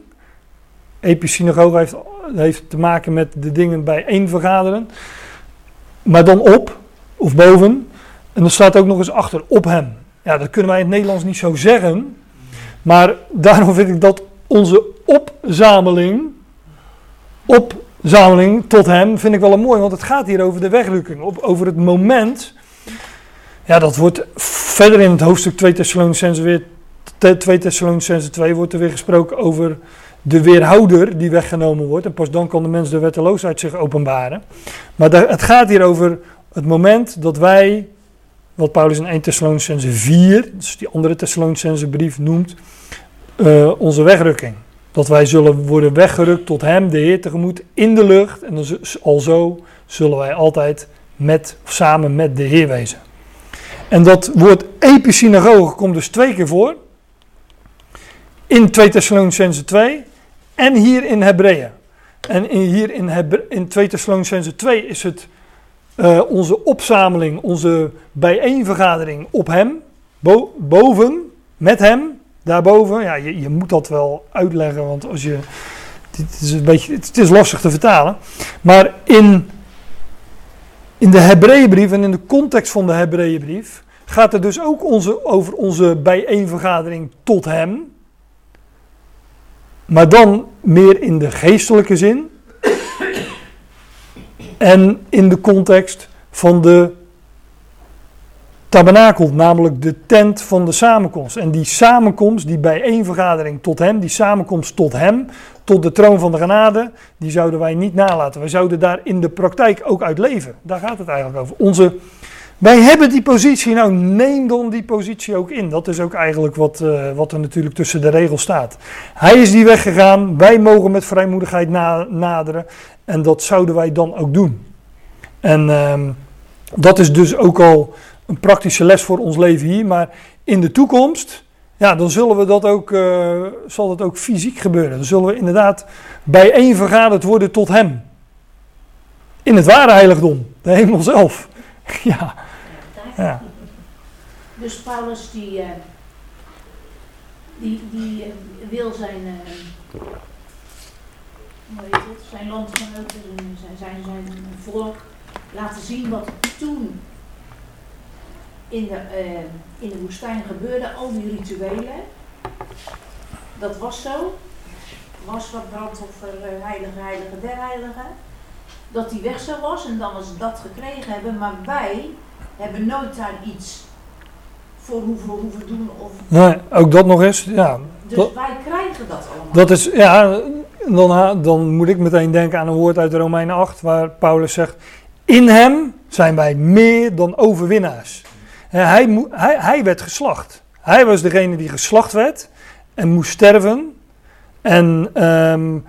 Episynagoge heeft, heeft te maken met de dingen bijeenvergaderen maar dan op of boven. En dan staat ook nog eens achter op hem. Ja, dat kunnen wij in het Nederlands niet zo zeggen. Maar daarom vind ik dat onze opzameling, opzameling tot hem, vind ik wel een mooi. Want het gaat hier over de wegrukking, over het moment. Ja, dat wordt verder in het hoofdstuk 2 Thessalonicense weer, 2 Thessalonicense 2 wordt er weer gesproken over de weerhouder die weggenomen wordt. En pas dan kan de mens de wetteloosheid zich openbaren. Maar het gaat hier over het moment dat wij, wat Paulus in 1 Thessalonicense 4, dus die andere Thessalonicense brief noemt, uh, onze wegrukking. Dat wij zullen worden weggerukt tot hem, de Heer tegemoet, in de lucht. En alzo zullen wij altijd met, samen met de Heer wezen. En dat woord episynagoge komt dus twee keer voor. In 2 Thessalonicense 2 en hier in Hebreeën. En in, hier in, in 2 Thessalonicense 2 is het uh, onze opzameling, onze bijeenvergadering op hem, bo boven, met hem, daarboven. Ja, je, je moet dat wel uitleggen, want als je. Het is, een beetje, het is lastig te vertalen. Maar in, in de Hebreeënbrief en in de context van de Hebreeënbrief gaat het dus ook onze, over onze bijeenvergadering tot Hem. Maar dan meer in de geestelijke zin. En in de context van de tabernakel, namelijk de tent van de samenkomst. En die samenkomst, die bijeenvergadering tot hem, die samenkomst tot hem, tot de troon van de genade, die zouden wij niet nalaten. Wij zouden daar in de praktijk ook uit leven. Daar gaat het eigenlijk over. Onze, wij hebben die positie, nou neem dan die positie ook in. Dat is ook eigenlijk wat, uh, wat er natuurlijk tussen de regels staat. Hij is die weggegaan, wij mogen met vrijmoedigheid na, naderen. En dat zouden wij dan ook doen. En uh, dat is dus ook al een praktische les voor ons leven hier. Maar in de toekomst, ja, dan zullen we dat ook, uh, zal dat ook fysiek gebeuren. Dan zullen we inderdaad bijeen vergaderd worden tot hem. In het ware heiligdom, de hemel zelf. ja. Ja. Dus Paulus die, uh, die, die uh, wil zijn, hoe heet zijn landgenoten, zijn, zijn, zijn volk laten zien wat toen in de, in de woestijn gebeurde, al die rituelen. Dat was zo. Was wat brandoffer, heilige, heilige, der heilige. Dat die weg zo was en dan we dat gekregen hebben, maar wij hebben nooit daar iets voor hoeven, hoeven doen. Of... Nee, ook dat nog eens. Ja, dus dat, wij krijgen dat allemaal. Dat is, ja, dan, dan moet ik meteen denken aan een woord uit Romeinen 8, waar Paulus zegt: In hem zijn wij meer dan overwinnaars. Hij, hij, hij werd geslacht. Hij was degene die geslacht werd en moest sterven. En, um,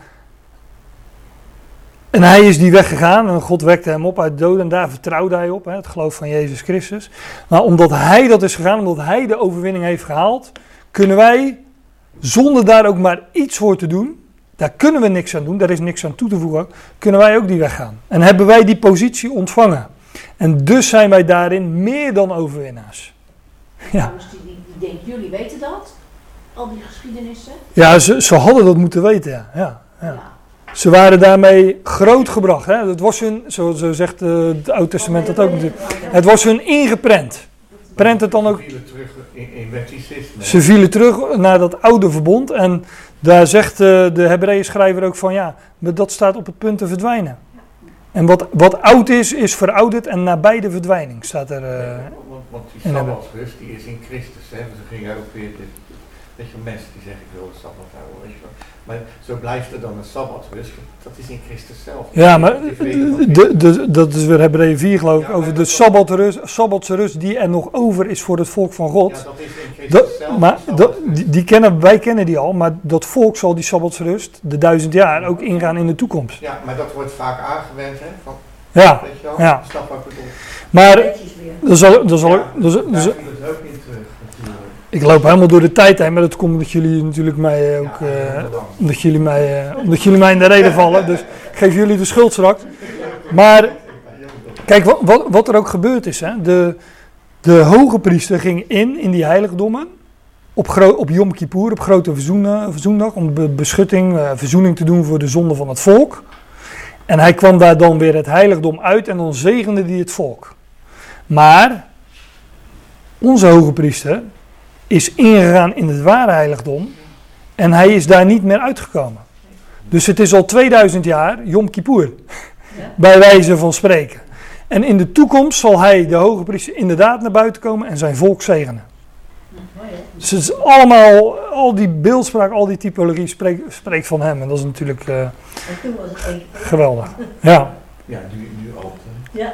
en hij is die weggegaan en God wekte hem op uit de dood en daar vertrouwde hij op, hè, het geloof van Jezus Christus. Maar omdat hij dat is gegaan, omdat hij de overwinning heeft gehaald, kunnen wij, zonder daar ook maar iets voor te doen, daar kunnen we niks aan doen, daar is niks aan toe te voegen, kunnen wij ook die weggaan. En hebben wij die positie ontvangen. En dus zijn wij daarin meer dan overwinnaars. Ja. Die, die, die denkt, jullie weten dat? Al die geschiedenissen? Ja, ze, ze hadden dat moeten weten, ja. ja, ja. ja. Ze waren daarmee grootgebracht. Hè? Het was hun, zo, zo zegt uh, het Oude Testament dat ook natuurlijk. Het was hun ingeprent. Prent het dan ook. Ze vielen terug in, in. Ze vielen terug naar dat oude verbond. En daar zegt uh, de Hebreeën schrijver ook van ja, dat staat op het punt te verdwijnen. En wat, wat oud is, is verouderd en nabij de verdwijning, staat er. Uh, nee, want, want die sabbatsrust, die is in Christus. Hè? Ze gingen ook weer, de, weet je, mensen die zeggen ik wil de sabbat houden, weet je wel. Zo blijft er dan een sabbatsrust, dat is in Christus zelf. Ja, maar de, de, dat is weer Hebreeën 4 geloof ik, ja, over de sabbatrust, sabbatsrust die er nog over is voor het volk van God. Ja, dat is in Christus dat, zelf. Maar dat, die, die, kennen, wij kennen die al, maar dat volk zal die sabbatsrust, de duizend jaar, ook ingaan in de toekomst. Ja, maar dat wordt vaak aangewend, hè. Van, ja, weet je wel, ja. bedoel. Maar, dan zal, dan zal, ja, dan zal, dan zal, viel het ook niet terug, natuurlijk. Ik loop helemaal door de tijd heen, maar dat komt omdat jullie natuurlijk mij ook, Ja, uh, heel lang. omdat, jullie mij, uh, omdat jullie mij in de reden vallen. Dus ik geef jullie de schuld straks. Maar kijk, wat, wat, wat er ook gebeurd is. Hè? De, de hoge priester ging in, in die heiligdommen. Op, gro- op Yom Kippur, op grote verzoenen, verzoendag. Om be- beschutting, uh, verzoening te doen voor de zonde van het volk. En hij kwam daar dan weer het heiligdom uit en dan zegende hij het volk. Maar onze hoge priester is ingegaan in het ware heiligdom. En hij is daar niet meer uitgekomen. Dus het is al 2000 jaar Yom Kippur. Bij wijze van spreken. En in de toekomst zal hij, de hoge priester, inderdaad naar buiten komen en zijn volk zegenen. Dus het is allemaal, al die beeldspraak, al die typologie spreekt, spreekt van hem. En dat is natuurlijk uh, één. geweldig. Ja, Ja, nu, nu ook. hè. Ja.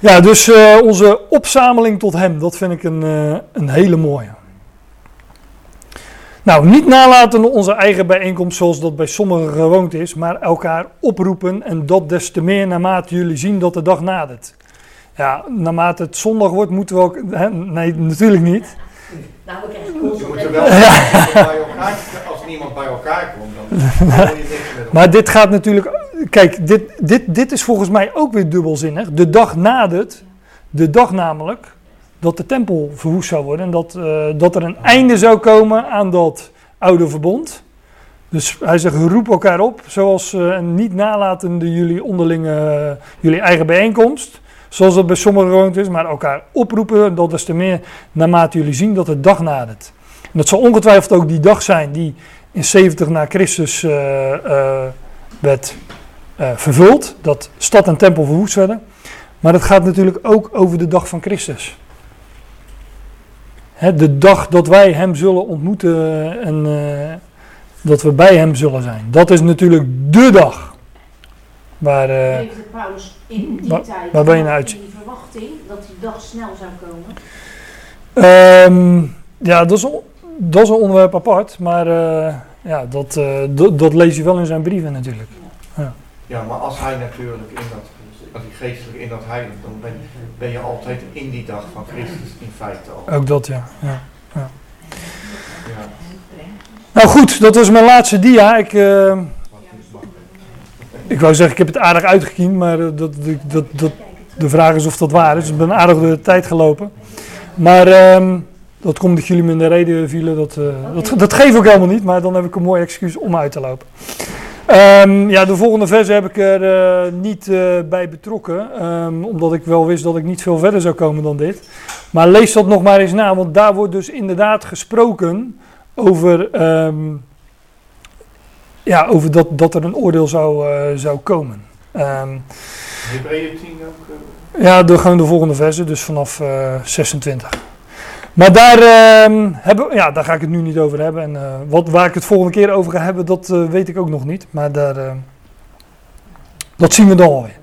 Ja dus uh, onze opzameling tot hem, dat vind ik een, uh, een hele mooie. Nou, niet nalaten onze eigen bijeenkomst zoals dat bij sommigen gewoond is, maar elkaar oproepen en dat des te meer naarmate jullie zien dat de dag nadert. Ja, naarmate het zondag wordt moeten we ook, hè, nee natuurlijk niet. Nou, we krijgen Je moet er wel bij elkaar, als niemand bij elkaar komt, dan je niks. Maar dit gaat natuurlijk, kijk, dit, dit, dit is volgens mij ook weer dubbelzinnig. De dag nadert, de dag namelijk, dat de tempel verwoest zou worden. En dat, eh, dat er een einde zou komen aan dat oude verbond. Dus hij zegt, roep elkaar op, zoals en niet nalatende jullie onderlinge, jullie eigen bijeenkomst. Zoals dat bij sommigen gewoond is, maar elkaar oproepen, dat is te meer naarmate jullie zien dat de dag nadert. En dat zal ongetwijfeld ook die dag zijn die in 70 na Christus eh, werd eh, vervuld. Dat stad en tempel verwoest werden. Maar het gaat natuurlijk ook over de dag van Christus. Hè, de dag dat wij hem zullen ontmoeten en eh, dat we bij hem zullen zijn. Dat is natuurlijk de dag. Waar, eh, Paulus in die waar- tijd waar ben je naar uit- die verwachting dat die dag snel zou komen? Ehm, ja, dat is, een- dat is een onderwerp apart. Maar eh, ja, dat, eh, dat, dat lees je wel in zijn brieven natuurlijk. Ja, maar als hij natuurlijk in dat, als hij geestelijk in dat heiligdom ben, ben je altijd in die dag van Christus in feite al. Ook dat, ja. ja. Ja. Nou goed, dat was mijn laatste dia. Ik, eh, ik wou zeggen, ik heb het aardig uitgekiend. Maar eh, dat, dat, dat, dat, de vraag is of dat waar is. Ik ben aardig door de tijd gelopen. Maar ehm, dat komt dat jullie me in de reden vielen. Dat, eh, dat, dat geef ik helemaal niet. Maar dan heb ik een mooi excuus om uit te lopen. Ehm, ja, de volgende versen heb ik er eh, niet eh, bij betrokken. ehm, omdat ik wel wist dat ik niet veel verder zou komen dan dit. Maar lees dat nog maar eens na. Want daar wordt dus inderdaad gesproken over, ehm, ja, over dat, dat er een oordeel zou, eh, zou komen. Hebreeën 10 ook. eh, ja, de, gewoon de volgende versen, dus vanaf eh, 26. Maar daar, ehm, hebben, ja, daar ga ik het nu niet over hebben. En eh, wat, waar ik het volgende keer over ga hebben, dat eh, weet ik ook nog niet. Maar daar, ehm, dat zien we dan alweer.